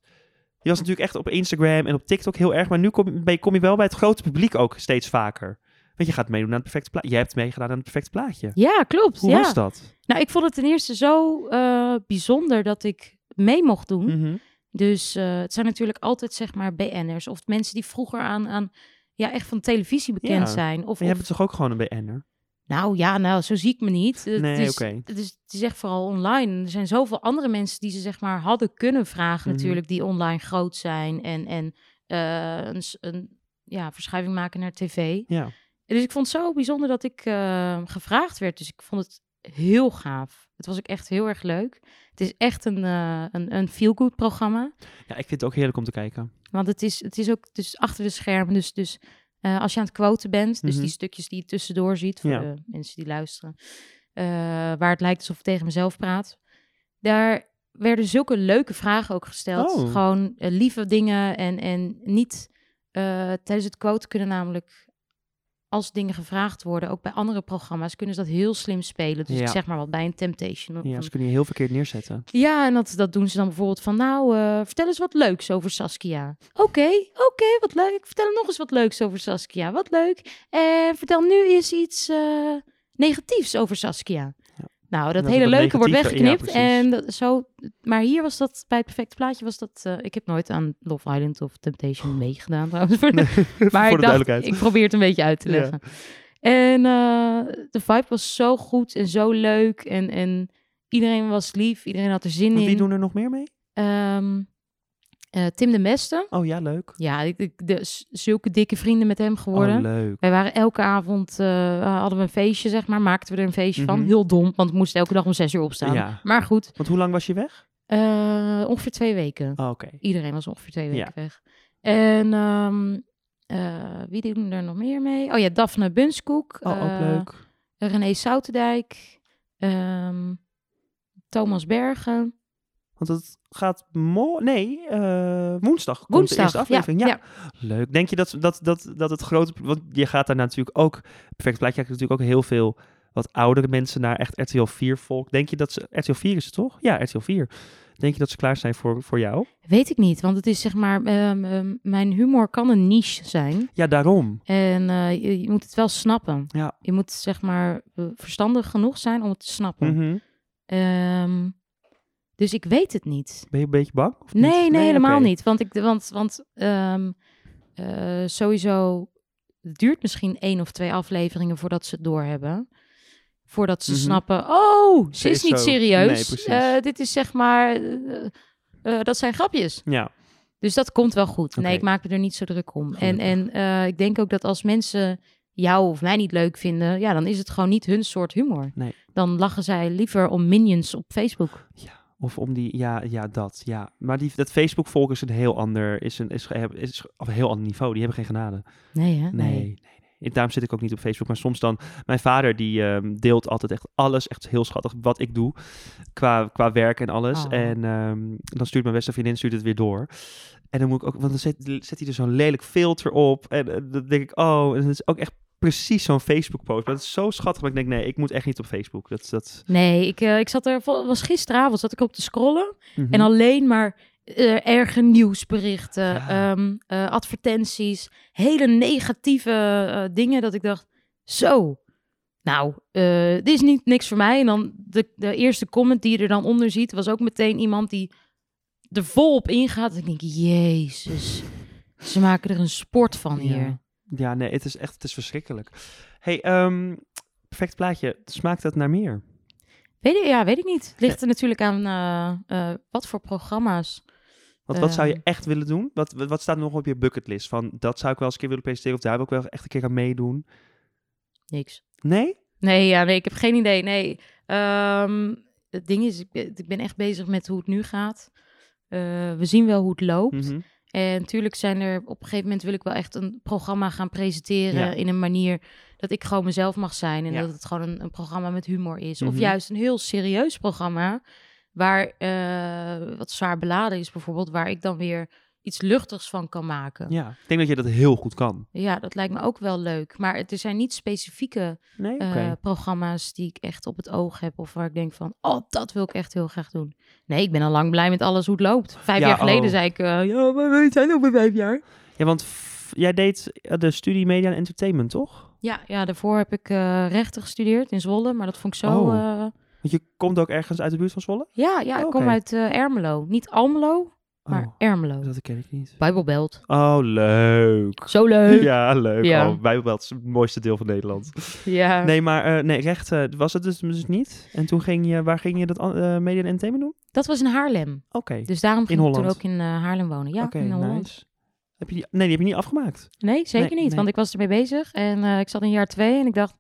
Je was natuurlijk echt op Instagram en op TikTok heel erg, maar nu kom, ben je- kom je wel bij het grote publiek ook steeds vaker. Want je gaat meedoen aan het perfecte plaatje. Jij hebt meegedaan aan het perfecte plaatje. Ja, klopt. Hoe ja. was dat? Nou, ik vond het ten eerste zo eh, bijzonder dat ik mee mocht doen. Mhm. Dus eh, het zijn natuurlijk altijd zeg maar BN'ers of mensen die vroeger aan, aan ja, echt van televisie bekend Ja. zijn. Of, Maar je of- hebt toch ook gewoon een BN'er? nou ja, nou zo zie ik me niet. Nee, is, oké. het, is, het is echt vooral online. Er zijn zoveel andere mensen die ze zeg maar hadden kunnen vragen Mhm. natuurlijk, die online groot zijn en, en eh, een, een ja, verschuiving maken naar tv. Ja. Dus ik vond het zo bijzonder dat ik eh, gevraagd werd. Dus ik vond het heel gaaf. Het was ook echt heel erg leuk. Het is echt een, eh, een, een feel-good programma. ja, ik vind het ook heerlijk om te kijken. Want het is, het is ook dus achter de schermen. Dus, dus eh, als je aan het quoten bent, dus Mhm. die stukjes die je tussendoor ziet, voor Ja. de mensen die luisteren, eh, waar het lijkt alsof ik tegen mezelf praat, daar werden zulke leuke vragen ook gesteld. Oh. Gewoon lieve dingen en, en niet tijdens het quoten kunnen namelijk als dingen gevraagd worden, ook bij andere programma's, kunnen ze dat heel slim spelen. Dus Ja. ik zeg maar wat bij een Temptation. of Ja, ze kunnen je heel verkeerd neerzetten. ja, en dat, dat doen ze dan bijvoorbeeld van, nou, eh, vertel eens wat leuks over Saskia. Oké, oké, wat leuk. Vertel nog eens wat leuks over Saskia. Wat leuk. En vertel nu eens iets eh, negatiefs over Saskia. Nou, dat dat hele leuke wordt ja, weggeknipt. en dat, zo, maar hier was dat, bij het perfecte plaatje was dat... eh, ik heb nooit aan Love Island of Temptation meegedaan trouwens. Voor de- Nee, maar voor ik dacht, ik probeer het een beetje uit te Ja. leggen. En eh, de vibe was zo goed en zo leuk. En, en iedereen was lief. Iedereen had er zin in. Wie doen er nog meer mee? Ehm, eh, Tim de Beste. Oh ja, leuk. Ja, ik, ik- de, zulke dikke vrienden met hem geworden. Oh, leuk. Wij waren elke avond, eh, hadden we een feestje, zeg maar. Maakten we er een feestje van. Mhm. Heel dom, want ik moest elke dag om zes uur opstaan. Ja. Maar goed, Want hoe lang was je weg? eh, ongeveer twee weken. Oh, oké. Iedereen was ongeveer twee weken Ja. weg. En eh, wie doen er nog meer mee? Oh ja, Daphne Bunskoek. Oh, ook leuk. René Soutendijk. ehm, Thomas Bergen. Want het gaat mo nee, eh, woensdag komt de Woensdag, eerste aflevering. Ja, ja. leuk. Denk je dat, dat, dat, dat het grote... Want je gaat daar natuurlijk ook... Perfect Plaatje kijkt natuurlijk ook heel veel wat oudere mensen naar echt RTL 4 volk. Denk je dat ze... RTL 4 is het toch? Ja, RTL 4. Denk je dat ze klaar zijn voor, voor jou? Weet ik niet, want het is zeg maar, ehm, ehm, mijn humor kan een niche zijn. Ja, daarom. En eh, je, je moet het wel snappen. Ja. Je moet zeg maar eh, verstandig genoeg zijn om het te snappen. Mhm. Ehm, dus ik weet het niet. Ben je een beetje bang? Of niet? Nee, nee, helemaal niet. Want, ik, want, want ehm, eh, sowieso het duurt misschien één of twee afleveringen voordat ze het doorhebben. Voordat ze Mhm. snappen, oh, ze Ze is is niet zo- serieus. nee. Eh, dit is zeg maar, eh, dat zijn grapjes. Ja, Dus dat komt wel goed. Nee, ik maak me er niet zo druk om. En, Gelukkig. en ik denk ook dat als mensen jou of mij niet leuk vinden, ja, dan is het gewoon niet hun soort humor. Nee. Dan lachen zij liever om minions op Facebook. Of om die, ja, ja, dat, ja. Maar die, dat Facebook-volk is een heel ander, is een, is, is, is op een heel ander niveau. Die hebben geen genade. Nee, hè? Nee, nee, nee. Daarom zit ik ook niet op Facebook. Maar soms dan, mijn vader die ehm, deelt altijd echt alles, echt heel schattig, wat ik doe. Qua, qua werk en alles. Oh. En ehm, dan stuurt mijn beste vriendin stuurt het weer door. En dan moet ik ook, want dan zet, zet hij er zo'n lelijk filter op. En eh, dan denk ik, oh, en het is ook echt precies zo'n Facebook-post. Maar het is zo schattig. Maar ik denk, nee, ik moet echt niet op Facebook. Dat, dat, Nee, ik, eh, ik zat er, was gisteravond zat ik op te scrollen Mhm. en alleen maar eh, erge nieuwsberichten, Ja. ehm, eh, advertenties, hele negatieve dingen dat ik dacht, zo, nou, dit is niet niks voor mij. En dan de, de eerste comment die je er dan onder ziet, was ook meteen iemand die er volop ingaat. Ik denk, jezus, ze maken er een sport van Ja. hier. Ja, nee, het is echt, het is verschrikkelijk. hey, ehm, perfect plaatje. Smaakt dat naar meer? Weet ik, ja, weet ik niet. Ligt er natuurlijk aan eh, eh, wat voor programma's. Want wat zou je Ehm. echt willen doen? Wat, wat wat staat nog op je bucketlist? Van dat zou ik wel eens een keer willen presenteren of daar wil ik wel echt een keer aan meedoen. Niks. Nee? Nee, ja, nee, ik heb geen idee. Nee. Ehm, het ding is, ik ben, ik ben echt bezig met hoe het nu gaat. Eh, we zien wel hoe het loopt. Mhm. En natuurlijk zijn er op een gegeven moment wil ik wel echt een programma gaan presenteren Ja. in een manier dat ik gewoon mezelf mag zijn en Ja. dat het gewoon een, een programma met humor is. Of Mhm. juist een heel serieus programma waar eh, wat zwaar beladen is bijvoorbeeld, waar ik dan weer iets luchtigs van kan maken. Ja. Ja, ik denk dat je dat heel goed kan. dat lijkt me ook wel leuk. Maar het- er zijn niet specifieke Nee? Eh, programma's die ik echt op het oog heb of waar ik denk van, oh, dat wil ik echt heel graag doen. Nee, ik ben al lang blij met alles hoe het loopt. Vijf Ja, jaar geleden oh. zei ik, eh, ja, maar we zijn nog bij vijf jaar. Ja, want jij deed eh, de studie Media en Entertainment, toch? Ja, ja daarvoor heb ik rechten gestudeerd in Zwolle, maar dat vond ik zo... Oh. Want je komt ook ergens uit de buurt van Zwolle? ja, ja, ik kom Oké. uit Ermelo. Niet Almelo, maar Oh, Ermelo. dat ken ik niet. Bijbelbelt. Oh, leuk. Zo leuk. Ja, leuk. Ja. Oh, Bijbelbelt is het mooiste deel van Nederland. Ja. Nee, maar eh, nee, recht eh, was het dus, dus niet. En toen ging je, waar ging je dat eh, Media en Entertainment doen? Dat was in Haarlem. Oké, Dus daarom ging ik toen Holland? ook in eh, Haarlem wonen. Ja, oké, in Holland. nice. Heb je die, nee, die heb je niet afgemaakt. Nee, zeker Nee, niet. nee. Want ik was ermee bezig en eh, ik zat in jaar twee en ik dacht,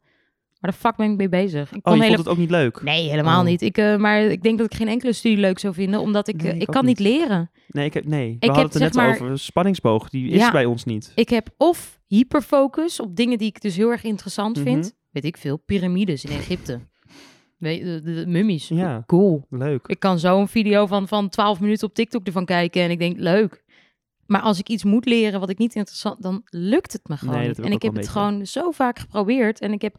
waar de fuck ben ik mee bezig? Ik Oh, je hele- vond het ook niet leuk? Nee, helemaal Oh. niet. Ik, eh, maar ik denk dat ik geen enkele studie leuk zou vinden, omdat ik, Nee, eh, ik ik kan niet leren. Nee, ik heb, nee. we heb, hadden het er net maar- over. Spanningsboog, die is Ja. bij ons niet. Ik heb of hyperfocus op dingen die ik dus heel erg interessant Mhm. vind. Weet ik veel, piramides in Egypte. Weet, de, de, de mummies. Ja. Cool. Leuk. Ik kan zo een video van, van 12 minuten op TikTok ervan kijken en ik denk, leuk. Maar als ik iets moet leren wat ik niet interessant, dan lukt het me gewoon. Nee, niet. dat heb en ik ik heb het gewoon zo vaak geprobeerd. En ik heb,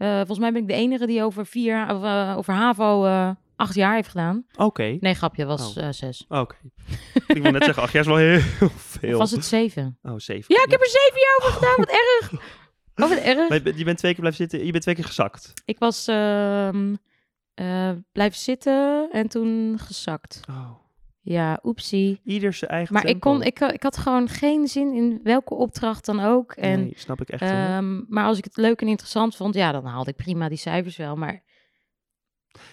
eh, volgens mij ben ik de enige die over vier, of, eh, over HAVO eh, acht jaar heeft gedaan. Oké. Nee, grapje, was Oh. eh, zes. Oké. ik wil net zeggen, ach, jij is wel heel veel. Of was het zeven? Oh, zeven. Ja, ik heb er zeven jaar over gedaan. Wat erg. Oh, wat erg. Maar je bent- je bent twee keer blijven zitten, je bent twee keer gezakt. Ik was ehm, eh, blijven zitten en toen gezakt. Oh. Ja, oepsie. Ieder zijn eigen Maar ik, kon, ik, ik had gewoon geen zin in welke opdracht dan ook. En, Nee, snap ik echt. ehm, maar als ik het leuk en interessant vond, ja, dan haalde ik prima die cijfers wel. Maar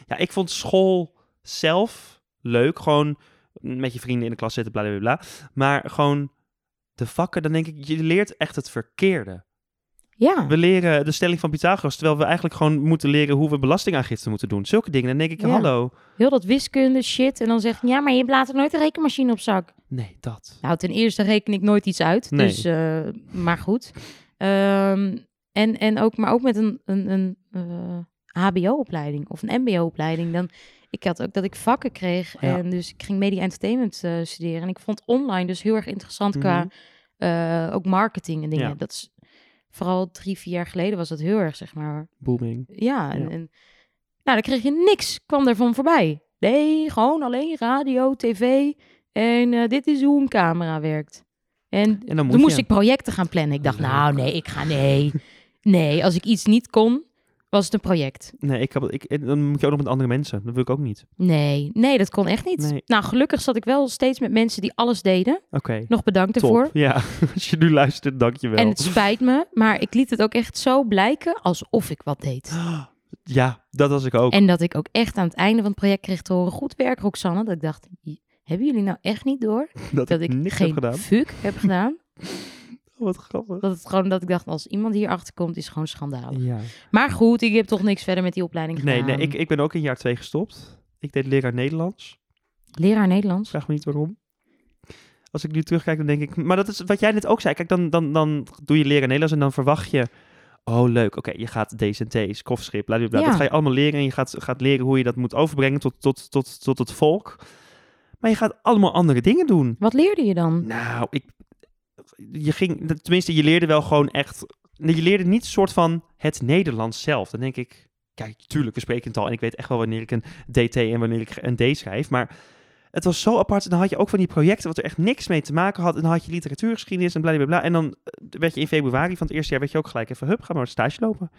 Ja, ik vond school zelf leuk. Gewoon met je vrienden in de klas zitten, bla bla bla. Maar gewoon de vakken, dan denk ik, je leert echt het verkeerde. Ja, We leren de stelling van Pythagoras, terwijl we eigenlijk gewoon moeten leren hoe we belastingaangifte moeten doen. Zulke dingen. Dan denk ik, Ja. hallo. heel dat wiskunde shit. En dan zeg je, ja, maar je hebt later nooit een rekenmachine op zak. Nee, dat. Nou, ten eerste reken ik nooit iets uit. Nee. Dus, eh, maar goed. Ehm, en, en ook, maar ook met een, een, een eh, HBO-opleiding of een MBO-opleiding. Dan, ik had ook dat ik vakken kreeg. Ja. En dus ik ging media entertainment eh, studeren. En ik vond online dus heel erg interessant qua Mhm. ook marketing en dingen. Ja. Dat is vooral drie, vier jaar geleden was dat heel erg, zeg maar. Booming. Ja, en, Ja. en nou, dan kreeg je niks, kwam ervan voorbij. Nee, gewoon alleen radio, tv en eh, dit is hoe een camera werkt. En, En dan toen moet moest je. ik projecten gaan plannen. Ik dacht, nou nee, ik ga nee. Nee, als ik iets niet kon, was het een project. Nee, ik heb, ik, dan moet je ook nog met andere mensen. Dat wil ik ook niet. Nee, nee, dat kon echt niet. Nee. Nou, gelukkig zat ik wel steeds met mensen die alles deden. Oké. Nog bedankt Top. ervoor. Ja, als je nu luistert, dank je wel. En het spijt me, maar ik liet het ook echt zo blijken alsof ik wat deed. Ja, dat was ik ook. En dat ik ook echt aan het einde van het project kreeg te horen, goed werk Roxanne. Dat ik dacht, "J- hebben jullie nou echt niet door dat, dat ik geen heb fuck heb gedaan? Wat grappig. Dat het gewoon dat ik dacht, als iemand hier achter komt, is het gewoon schandalig. Ja. Maar goed, ik heb toch niks verder met die opleiding Nee, gedaan. nee ik, ik ben ook in jaar twee gestopt. Ik deed leraar Nederlands. Leraar Nederlands. Vraag me niet waarom. Als ik nu terugkijk, dan denk ik... Maar dat is wat jij net ook zei. Kijk, dan, dan, dan doe je leren Nederlands en dan verwacht je... Oh, leuk. Oké, je gaat D's en T's, kofschip, bla, bla, bla. Ja. Dat ga je allemaal leren en je gaat, gaat leren hoe je dat moet overbrengen tot, tot, tot, tot het volk. Maar je gaat allemaal andere dingen doen. Wat leerde je dan? Nou, ik... Je ging... Tenminste, je leerde wel gewoon echt... Je leerde niet soort van het Nederlands zelf. Dan denk ik... Kijk, tuurlijk, we spreken het al. En ik weet echt wel wanneer ik een DT en wanneer ik een D schrijf. Maar het was zo apart. En dan had je ook van die projecten wat er echt niks mee te maken had. En dan had je literatuurgeschiedenis en blablabla. En dan eh, werd je in februari van het eerste jaar werd je ook gelijk even... Hup, ga maar stage lopen.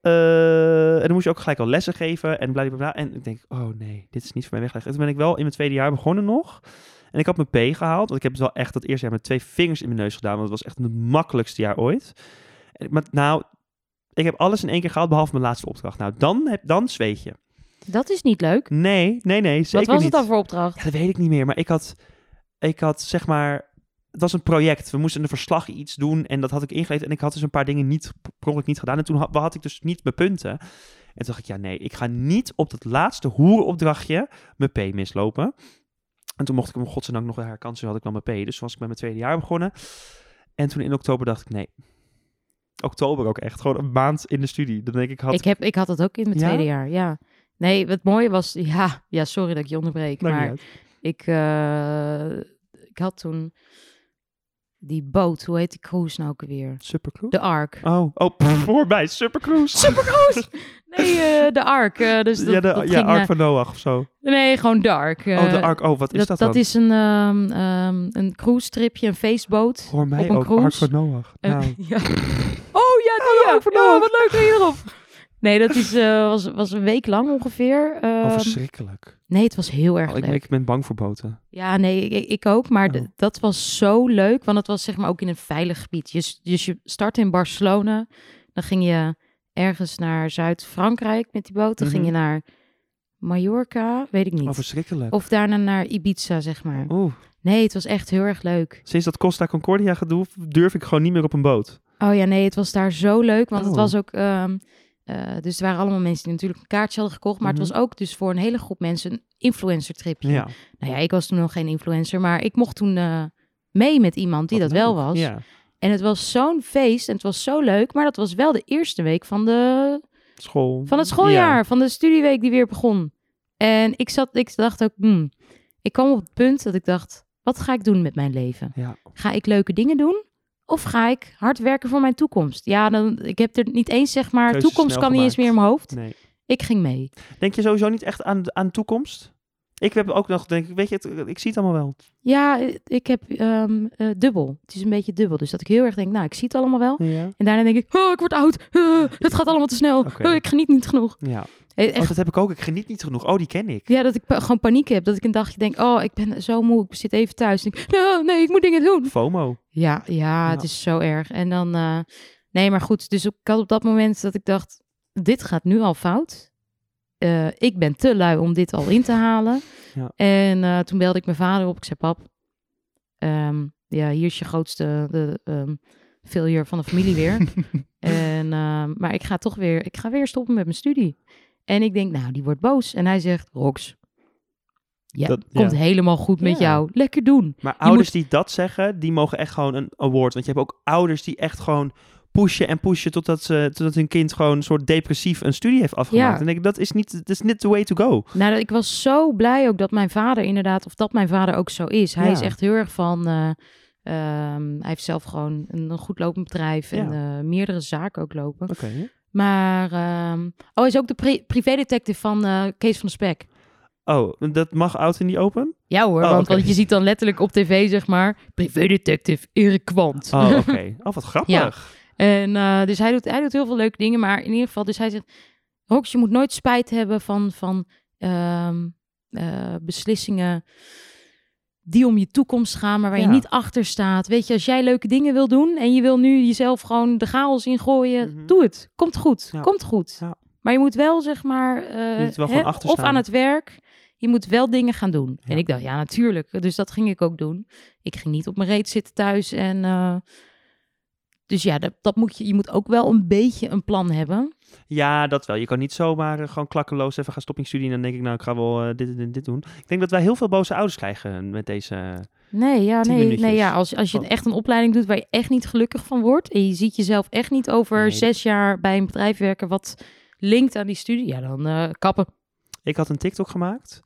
Eh, en dan moest je ook gelijk al lessen geven en blablabla. En ik denk, oh nee, dit is niet voor mij weggelegd. En toen ben ik wel in mijn tweede jaar begonnen nog. En ik had mijn P gehaald. Want ik heb het wel echt dat eerste jaar met twee vingers in mijn neus gedaan. Want het was echt het makkelijkste jaar ooit. En, maar nou, ik heb alles in één keer gehaald behalve mijn laatste opdracht. Nou, dan, heb, dan zweet je. Dat is niet leuk. Nee, nee, nee, zeker Wat was niet. het dan voor opdracht? Ja, dat weet ik niet meer. Maar ik had, ik had zeg maar... Het was een project. We moesten een verslag iets doen. En dat had ik ingeleid. En ik had dus een paar dingen niet, per niet gedaan. En toen had, had ik dus niet mijn punten. En toen dacht ik, ja nee, ik ga niet op dat laatste hoerenopdrachtje mijn P mislopen. En toen mocht ik hem godzijdank nog herkansen. Dus had ik dan mijn P. Dus toen was ik met mijn tweede jaar begonnen. En toen in oktober dacht ik, nee. Oktober ook echt. Gewoon een maand in de studie. Dan denk ik, had Ik, heb, ik had dat ook in mijn Ja? tweede jaar, ja. Nee, het mooie was... Ja, ja sorry dat ik je onderbreek. Maar ik, eh, ik had toen die boot, hoe heet die cruise nou ook weer? Supercruise? De Ark. Oh, oh pff, voorbij. Supercruise. Supercruise! Nee, eh, de Ark. eh, dus dat, ja, de, dat ja Ark eh, van Noach of zo. Nee, gewoon de Ark. oh, de Ark. Oh, wat is dat, dat, dan? dat is een, ehm ehm een cruise stripje, een feestboot. Voor mij op een ook Ark cruise. van Noach. Nou, ja. Oh ja, die ja. Ark van Noach. wat leuk erop. Nee, dat is, eh, was, was een week lang ongeveer. oh, Ehm, verschrikkelijk. nee, het was heel erg Oh, ik, leuk. ik ben bang voor boten. Ja, nee, ik, ik ook. Maar Oh. dat was zo leuk. Want het was zeg maar ook in een veilig gebied. Je, s- dus je start in Barcelona. Dan ging je ergens naar Zuid-Frankrijk met die boot. Dan ging je Mhm. naar Mallorca, weet ik Oh, niet. verschrikkelijk. Of daarna naar Ibiza, zeg maar. Oeh, Nee, het was echt heel erg leuk. sinds dat Costa Concordia gedoe durf ik gewoon niet meer op een boot. Oh ja, nee, het was daar zo leuk. Want het Oh. was ook... ehm, eh, dus er waren allemaal mensen die natuurlijk een kaartje hadden gekocht. Maar Mhm. het was ook dus voor een hele groep mensen een influencer tripje. Ja. Nou ja, ik was toen nog geen influencer. Maar ik mocht toen eh, mee met iemand die Wat dat wel was. Ja, En het was zo'n feest en het was zo leuk. Maar dat was wel de eerste week van, de, school. van het schooljaar. Ja. Van de studieweek die weer begon. En ik, zat, ik dacht ook... hmm, ik kwam op het punt dat ik dacht... Wat ga ik doen met mijn leven? Ja. Ga ik leuke dingen doen? Of ga ik hard werken voor mijn toekomst? Ja, dan, ik heb er niet eens, zeg maar... Keuzes toekomst kan niet eens meer in mijn hoofd. Nee. Ik ging mee. Denk je sowieso niet echt aan, aan toekomst? Ik heb ook nog, denk ik, weet je, het, ik zie het allemaal wel. Ja, ik heb ehm, eh, dubbel. Het is een beetje dubbel. Dus dat ik heel erg denk, nou, ik zie het allemaal wel. Ja. En daarna denk ik, oh, ik word oud. Uh, het gaat allemaal te snel. Oh, ik geniet niet genoeg. ja. Eh, Oh, Echt, dat heb ik ook. Ik geniet niet genoeg. Oh, die ken ik. ja, dat ik gewoon paniek heb. Dat ik een dagje denk, oh, ik ben zo moe. Ik zit even thuis. Ik denk, "Nou, nee, ik moet dingen doen. FOMO. Ja, ja, het is zo erg. En dan, eh, nee, maar goed. Dus ik had op dat moment dat ik dacht, dit gaat nu al fout. Eh, ik ben te lui om dit al in te halen. Ja. En eh, toen belde ik mijn vader op. Ik zei, pap, ehm, ja, hier is je grootste de, ehm, failure van de familie weer. en, ehm, maar ik ga toch weer, ik ga weer stoppen met mijn studie. En ik denk, nou, die wordt boos. En hij zegt, Rox, ja, Dat- komt ja. helemaal goed met Ja. jou. Lekker doen. Maar ouders die dat zeggen, die mogen echt gewoon een award. Want je hebt ook ouders die echt gewoon pushen en pushen totdat, ze, totdat hun kind gewoon een soort depressief een studie heeft afgemaakt. Ja. En denk ik, dat is niet, dat is niet the way to go. Nou, ik was zo blij ook dat mijn vader inderdaad, of dat mijn vader ook zo is. Hij Ja. is echt heel erg van, eh, ehm, hij heeft zelf gewoon een, een goed lopend bedrijf en eh, meerdere zaken ook lopen. Oké. Maar, ehm, oh, hij is ook de pri privédetective van eh, Kees van de Spek. Oh, dat mag oud en niet open? Ja hoor, Oh, want, want je ziet dan letterlijk op tv, zeg maar, privédetective Erik Kwant. Oh, oké. Oh, wat grappig. En eh, dus hij doet, hij doet heel veel leuke dingen, maar in ieder geval, dus hij zegt, Rox, je moet nooit spijt hebben van, van ehm, eh, beslissingen die om je toekomst gaan, maar waar Ja. je niet achter staat. Weet je, als jij leuke dingen wil doen en je wil nu jezelf gewoon de chaos ingooien, Mhm. doe het. Komt goed, Ja. komt goed. Ja. Maar je moet wel, zeg maar, eh, wel hè, of aan het werk, je moet wel dingen gaan doen. En ik dacht, ja, natuurlijk. Dus dat ging ik ook doen. Ik ging niet op mijn reet zitten thuis en... dus ja, dat, dat moet je, je moet ook wel een beetje een plan hebben. Ja, dat wel. Je kan niet zomaar eh, gewoon klakkeloos even gaan stoppen in studie. En dan denk ik, nou, ik ga wel eh, dit en dit, dit doen. Ik denk dat wij heel veel boze ouders krijgen met deze... Nee, ja, nee, nee ja, als, als je Oh. echt een opleiding doet waar je echt niet gelukkig van wordt en je ziet jezelf echt niet over Nee. zes jaar bij een bedrijf werken wat linkt aan die studie, ja, dan eh, kappen. Ik had een TikTok gemaakt.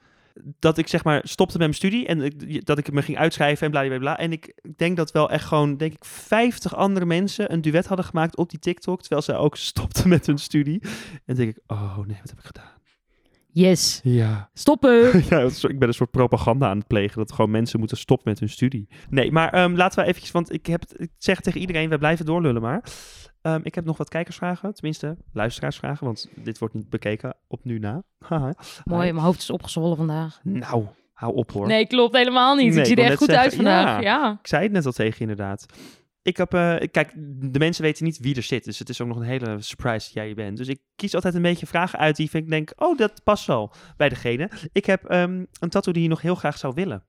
Dat ik zeg maar stopte met mijn studie. En ik- dat ik me ging uitschrijven en bla bla bla. En ik denk dat wel echt gewoon, denk ik, 50 andere mensen een duet hadden gemaakt op die TikTok. Terwijl zij ook stopten met hun studie. En denk ik, oh nee, wat heb ik gedaan? Yes, Ja. stoppen. ja, ik ben een soort propaganda aan het plegen. Dat gewoon mensen moeten stoppen met hun studie. Nee, maar ehm, laten we eventjes, want ik, heb, ik zeg tegen iedereen, wij blijven doorlullen maar. Ehm, ik heb nog wat kijkersvragen, tenminste luisteraarsvragen, want dit wordt niet bekeken op nu na. Mooi, mijn hoofd is opgezwollen vandaag. Nou, hou op hoor. Nee, klopt helemaal niet. Nee, ik zie er echt goed uit vandaag. ja. Ja. Ik zei het net al tegen inderdaad. Ik heb, eh, kijk, de mensen weten niet wie er zit. Dus het is ook nog een hele surprise dat jij je bent. Dus ik kies altijd een beetje vragen uit die ik denk, oh, dat past wel bij degene. Ik heb ehm, een tattoo die je nog heel graag zou willen.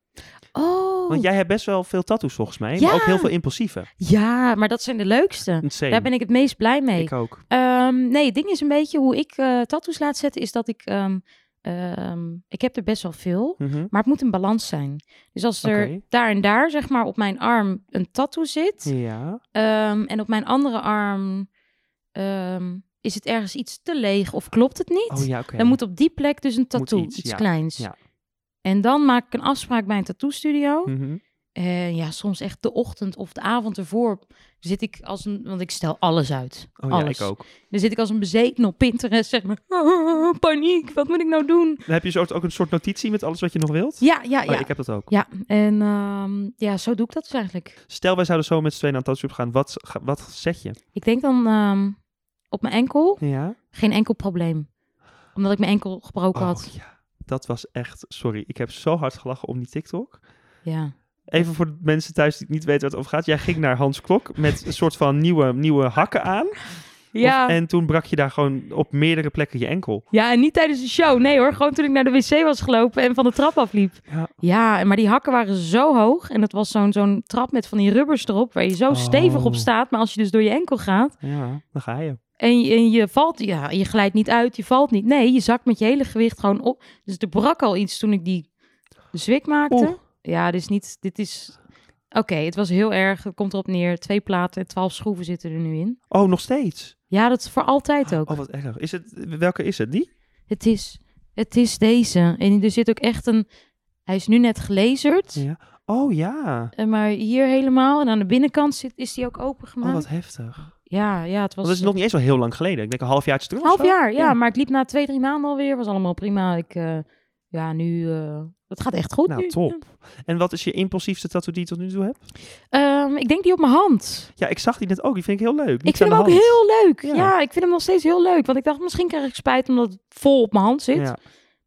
Oh, Want jij hebt best wel veel tattoos volgens mij. Ja. Maar ook heel veel impulsieve. ja, maar dat zijn de leukste. Insane. Daar ben ik het meest blij mee. Ik ook. Ehm, nee, het ding is een beetje hoe ik eh tattoos laat zetten, is dat ik... ehm, ehm, ik heb er best wel veel, Mhm. maar het moet een balans zijn. Dus als er daar en daar, zeg maar, op mijn arm een tattoo zit... Ja. en op mijn andere arm is het ergens iets te leeg of klopt het niet... Oh ja, dan moet op die plek dus een tattoo, iets, iets, ja. kleins. En dan maak ik een afspraak bij een tattoo studio. Mhm. En ja, soms echt de ochtend of de avond ervoor zit ik als een... Want ik stel alles uit. Oh ja, ik ook. Dan zit ik als een bezeten op Pinterest, zeg maar. "Ah, paniek, wat moet ik nou doen? Dan heb je soort, ook een soort notitie met alles wat je nog wilt? Ja, ja, Oh, ja. ik heb dat ook. Ja, en ehm, ja, zo doe ik dat dus eigenlijk. Stel, wij zouden zo met z'n tweeën naar een tattoo gaan. Wat, wat zet je? Ik denk dan ehm, op mijn enkel Ja? geen enkel probleem. Omdat ik mijn enkel gebroken Oh had. ja, dat was echt... Sorry, ik heb zo hard gelachen om die TikTok. Ja. Even voor de mensen thuis die niet weten waar het over gaat. Jij ging naar Hans Klok met een soort van nieuwe, nieuwe hakken aan. Ja. Of- en toen brak je daar gewoon op meerdere plekken je enkel. ja, en niet tijdens de show. Nee hoor, gewoon toen ik naar de wc was gelopen en van de trap afliep. Ja. Ja, maar die hakken waren zo hoog. En het was zo'n zo'n trap met van die rubbers erop, waar je zo stevig op Oh. staat. Maar als je dus door je enkel gaat, Ja, dan ga je. En je, en je valt, ja, je glijdt niet uit, je valt niet. Nee, je zakt met je hele gewicht gewoon op. Dus er brak al iets toen ik die zwik maakte. Oeh. Ja, dit is niet, dit is... Oké, het was heel erg. Het komt erop neer. Twee platen en twaalf schroeven zitten er nu in. Oh, nog steeds? Ja, dat is voor altijd ook. Oh, wat erg. Is het, welke is het? Die? Het, is, het is deze. En er zit ook echt een... Hij is nu net gelazerd. Ja. Oh ja. En Maar hier helemaal. En aan de binnenkant zit, is die ook opengemaakt. Oh, wat heftig. Ja, ja, het was... Want dat is nog niet eens zo heel lang geleden. Ik denk een half jaar terug. Half jaar, ja, Ja. Maar ik liep na twee, drie maanden alweer. Was allemaal prima. Ik, eh, ja, nu... eh, het gaat echt goed Nou, nu. top. En wat is je impulsiefste tattoo die je tot nu toe hebt? Ehm, ik denk die op mijn hand. Ja, ik zag die net ook. Die vind ik heel leuk. ik vind hem ook hand. heel leuk. Ja. Ja. ik vind hem nog steeds heel leuk. Want ik dacht, misschien krijg ik spijt omdat het vol op mijn hand zit.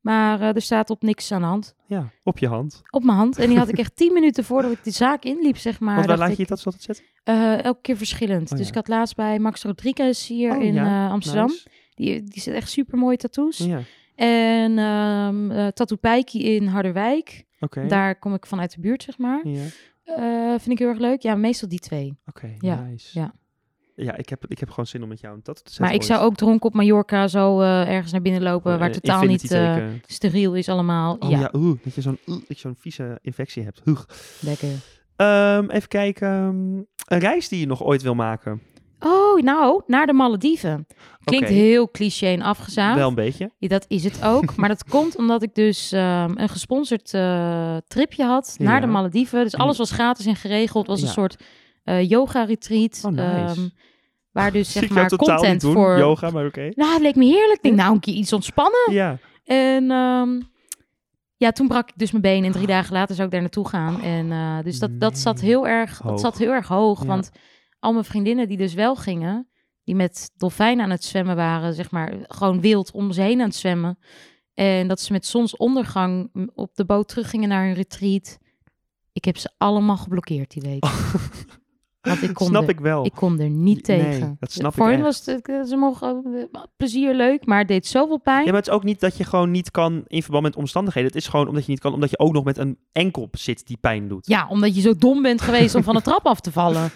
Maar eh, er staat op niks aan de hand. ja, op je hand. Op mijn hand. En die had ik echt tien minuten voordat ik die zaak inliep, zeg maar. Want waar laat je ik, je dat altijd zetten? eh, elke keer verschillend. Oh, dus ja. ik had laatst bij Max Rodriguez hier Oh, in ja. eh, Amsterdam. Nice. Die, die zit echt super mooie tattoos. Ja, En eh Tattoo Pijkie in Harderwijk. oké. Daar kom ik vanuit de buurt, zeg maar. Ja, vind ik heel erg leuk. Ja, meestal die twee. oké. Ja, nice. ja. Ja, ik heb, ik heb gewoon zin om met jou een tattoo te zetten. Maar ik zou ook dronken op Mallorca zo eh, ergens naar binnen lopen, waar Eh, totaal niet eh, steriel is allemaal. Oh ja, ja, oeh, dat je zo'n zo'n vieze infectie hebt. Oeh. lekker. Ehm, even kijken. een reis die je nog ooit wil maken. Oh, nou, naar de Malediven. Klinkt heel cliché en afgezaagd. Wel een beetje. Ja, dat is het ook. maar dat komt omdat ik dus ehm, een gesponsord eh, tripje had naar de. Malediven. Dus En- alles was gratis en geregeld. Het was Ja. een soort eh, yoga-retreat. Oh, nice. ehm, waar dus zeg maar content doen, voor... yoga, maar oké. Nou, het leek me heerlijk. Ik denk, nou, een keer iets ontspannen. Ja. En ehm, ja, toen brak ik dus mijn been en drie dagen later zou ik daar naartoe gaan. En eh, dus dat, dat zat heel erg, Hoog. dat zat heel erg hoog. Ja. Want al mijn vriendinnen die dus wel gingen, die met dolfijnen aan het zwemmen waren, zeg maar, gewoon wild om ze heen aan het zwemmen. En dat ze met zonsondergang op de boot teruggingen naar hun retreat. Ik heb ze allemaal geblokkeerd die week. Want ik kon Snap er- ik wel. Ik kon er niet Nee, tegen. dat snap Voor ik hen was het, eh, ze mogen eh, plezier leuk, maar het deed zoveel pijn. Ja, maar het is ook niet dat je gewoon niet kan in verband met omstandigheden. Het is gewoon omdat je niet kan, omdat je ook nog met een enkel zit die pijn doet. Ja, omdat je zo dom bent geweest om van de trap af te vallen.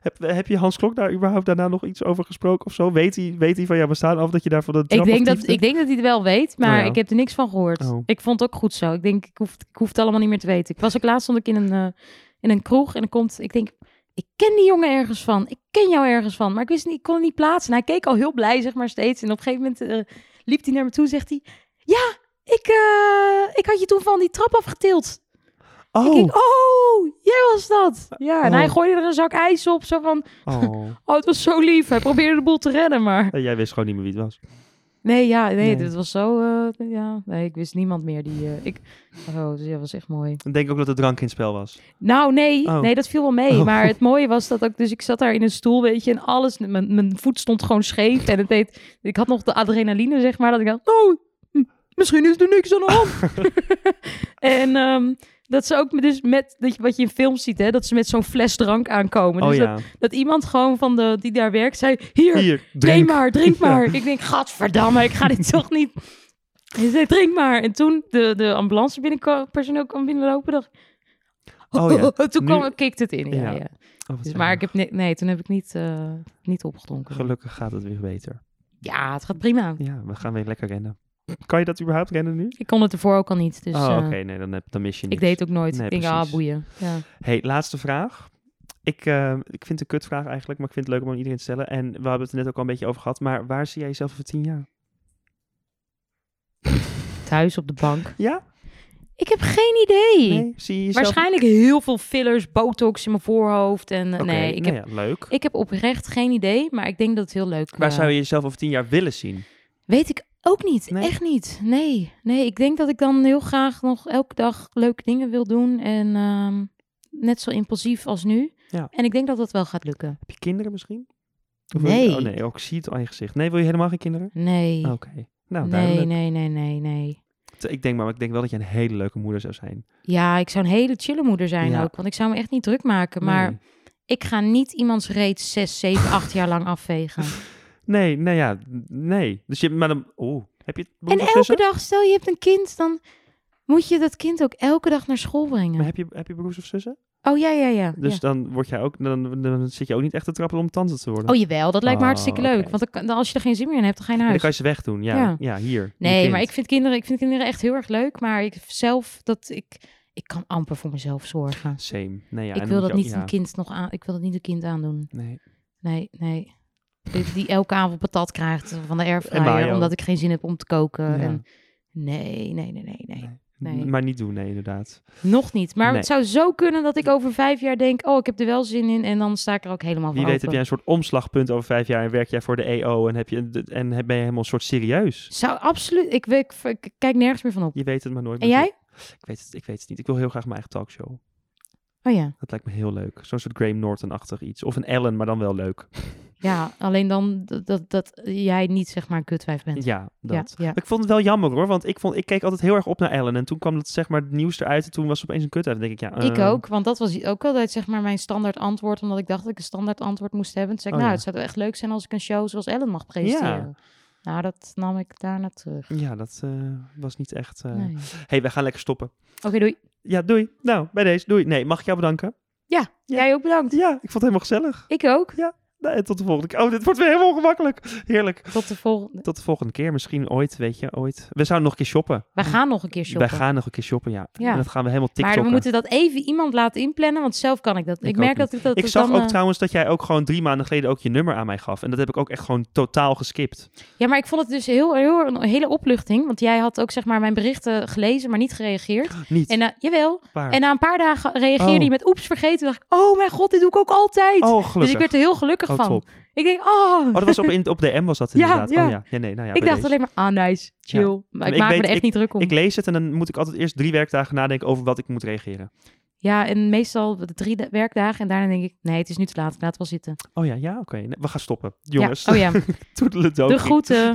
Heb, heb je Hans Klok daar überhaupt daarna nog iets over gesproken of zo? Weet hij, weet hij van jouw bestaan af dat je daar van de Ik trap denk, dat, ik denk dat hij het wel weet, maar Oh ja. ik heb er niks van gehoord. Oh. Ik vond het ook goed zo. Ik denk, ik hoef, ik hoef het allemaal niet meer te weten. Ik was ook laatst stond ik in een, eh, in een kroeg en dan komt, ik denk, ik ken die jongen ergens van. Ik ken jou ergens van, maar ik wist niet, ik kon het niet plaatsen. En hij keek al heel blij, zeg maar, steeds. En op een gegeven moment eh, liep hij naar me toe en zegt hij, ja, ik, eh, ik had je toen van die trap afgetild. Oh, Ik oh, jij was dat. Ja, en Oh. hij gooide er een zak ijs op, zo van, oh. oh, het was zo lief. Hij probeerde de boel te redden, maar... Jij wist gewoon niet meer wie het was. Nee, ja, nee, Nee. dit was zo, eh, ja, nee, ik wist niemand meer die, eh, ik, oh, dus dat was echt mooi. Ik denk ook dat er drank in het spel was. Nou, nee, Oh. nee, dat viel wel mee, Oh. maar het mooie was dat ook, dus ik zat daar in een stoel, weet je, en alles, mijn, mijn voet stond gewoon scheef en het deed, ik had nog de adrenaline, zeg maar, dat ik dacht, oh, hm, misschien is er niks aan de hand. en, ehm, dat ze ook dus met, dat je, wat je in films ziet, hè, dat ze met zo'n fles drank aankomen. Oh dus ja. dat, dat iemand gewoon van de, die daar werkt zei, hier, Hier, drink maar, drink maar. Ik denk, gadverdamme, ik ga dit toch niet... Hij zei, drink maar. En toen de, de ambulance personeel kwam binnenlopen, dacht Oh ja, toen nu- kwam, kickte het in. Ja, Ja. Oh, Dus, maar ik heb ni- nee, toen heb ik niet, eh, niet opgedronken. Gelukkig gaat het weer beter. Ja, het gaat prima. Ja, we gaan weer lekker rennen. Kan je dat überhaupt rennen nu? Ik kon het ervoor ook al niet. Dus oh, eh, oké. Nee, dan, heb, dan mis je ik deed het ook nooit. Nee, ik denk, ah, boeien. Ja. Hey, laatste vraag. Ik, eh, ik vind het een kutvraag eigenlijk, maar ik vind het leuk om aan iedereen te stellen. En we hebben het er net ook al een beetje over gehad. Maar waar zie jij jezelf over tien jaar? Thuis op de bank. Ja? Ik heb geen idee. Nee? Zie je jezelf... Waarschijnlijk heel veel fillers, botox in mijn voorhoofd. En eh, nee, ik nou heb, ja, leuk. ik heb oprecht geen idee. Maar ik denk dat het heel leuk Waar zou je jezelf over tien jaar willen zien? Weet ik ook niet. Nee? Echt niet. Nee. Nee, ik denk dat ik dan heel graag nog elke dag leuke dingen wil doen. En ehm, net zo impulsief als nu. Ja. En ik denk dat dat wel gaat lukken. Heb je kinderen misschien? Of je- Nee. Oh nee, ook zie het aan je gezicht. Nee, wil je helemaal geen kinderen? Nee. Oké. Nou, nee, nee, nee, nee, nee. Ik denk maar, ik denk wel dat je een hele leuke moeder zou zijn. Ja, ik zou een hele chille moeder zijn Ja. ook. Want ik zou me echt niet druk maken. Maar Nee. ik ga niet iemands reet 6, 7, 8 jaar lang afvegen. Nee, nee, ja, nee. Dus je, maar dan, oeh, heb je het En elke dag, stel je hebt een kind, dan moet je dat kind ook elke dag naar school brengen. Maar heb je, heb je broers of zussen? Oh ja, ja, ja. Dus ja. dan word jij ook, dan, dan zit je ook niet echt te trappelen om tante te worden. Oh jawel, dat lijkt me Oh, hartstikke oké. leuk. Want dan, als je er geen zin meer in hebt, dan ga je naar En dan huis. kan je ze wegdoen, ja. Ja. Ja, hier. Nee, maar ik vind kinderen, ik vind kinderen echt heel erg leuk. Maar ik zelf, dat ik, ik kan amper voor mezelf zorgen. Same. Nee, ja, ik wil dat niet een kind nog aan. Ik wil dat niet een kind aandoen. Nee. Nee, nee. Die, elke avond patat krijgt van de airfryer, omdat ik geen zin heb om te koken. Ja. En nee, nee, nee, nee, nee. Maar niet doen, nee, inderdaad. Nog niet. Maar Nee. het zou zo kunnen dat ik over vijf jaar denk, oh, ik heb er wel zin in. En dan sta ik er ook helemaal Wie voor weet heb jij een soort omslagpunt over vijf jaar en werk jij voor de EO en, heb je, en ben je helemaal een soort serieus. Zou absoluut. Ik, weet- ik, ik kijk nergens meer van op. Je weet het maar nooit. En jij? Ik weet, het, ik weet het niet. Ik wil heel graag mijn eigen talkshow. Oh ja. Dat lijkt me heel leuk. Zo'n soort Graham Norton-achtig iets. Of een Ellen, maar dan wel leuk. Ja, alleen dan dat, dat, dat jij niet zeg maar een kutwijf bent. Ja, dat. Ja, ja. Ik vond het wel jammer hoor, want ik, vond, ik keek altijd heel erg op naar Ellen. En toen kwam het, zeg maar, het nieuws eruit en toen was het opeens een kut. Dan denk ik, ja... Ik eh, ook, want dat was ook altijd zeg maar mijn standaard antwoord, omdat ik dacht dat ik een standaard antwoord moest hebben. Toen zei ik, Oh, nou, ja. het zou echt leuk zijn als ik een show zoals Ellen mag presenteren. Nou, dat nam ik daarna terug. Ja, dat eh, was niet echt... Nee. hey, wij gaan lekker stoppen. Oké, doei. Ja, doei. Nou, bij deze, doei. Nee, mag ik jou bedanken? Ja, Ja. jij ook bedankt. Ja, ik vond het helemaal gezellig. Ik ook. Nou, en tot de volgende keer. Oh, dit wordt weer helemaal ongemakkelijk. Heerlijk. Tot de volgende. Tot de volgende keer. Misschien ooit, weet je, ooit. We zouden nog een keer shoppen. We gaan nog een keer shoppen. Wij gaan nog een keer shoppen, ja. Ja. En dat gaan we helemaal maar TikTokken. we moeten dat even iemand laten inplannen, want zelf kan ik dat. Ik, Ik merk dat ik dat Ik zag dan, ook eh, trouwens dat jij ook gewoon drie maanden geleden ook je nummer aan mij gaf. En dat heb ik ook echt gewoon totaal geskipt. Ja, maar ik vond het dus heel, heel een hele opluchting, want jij had ook zeg maar mijn berichten gelezen, maar niet gereageerd. Niet. En uh, jawel. Waar? En na een paar dagen reageerde Oh. hij met oeps vergeten. Dacht ik, oh mijn god, dit doe ik ook altijd. oh, gelukkig. dus ik werd er heel gelukkig Oh, van. top. Ik denk, oh. Oh, dat was op, in, op de M was dat Ja, inderdaad. ja. Oh ja, ja nee, nou ja. ik dacht deze. alleen maar, ah nice, chill. Ja. Maar ik ik maak weet- me er echt ik- niet druk om. Ik lees het en dan moet ik altijd eerst drie werkdagen nadenken over wat ik moet reageren. Ja, en meestal de drie da- werkdagen. En daarna denk ik, nee, het is nu te laat. Laat wel zitten. Oh ja, ja, oké. We gaan stoppen. Jongens, Ja. Oh ja, de groeten.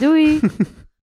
Doei.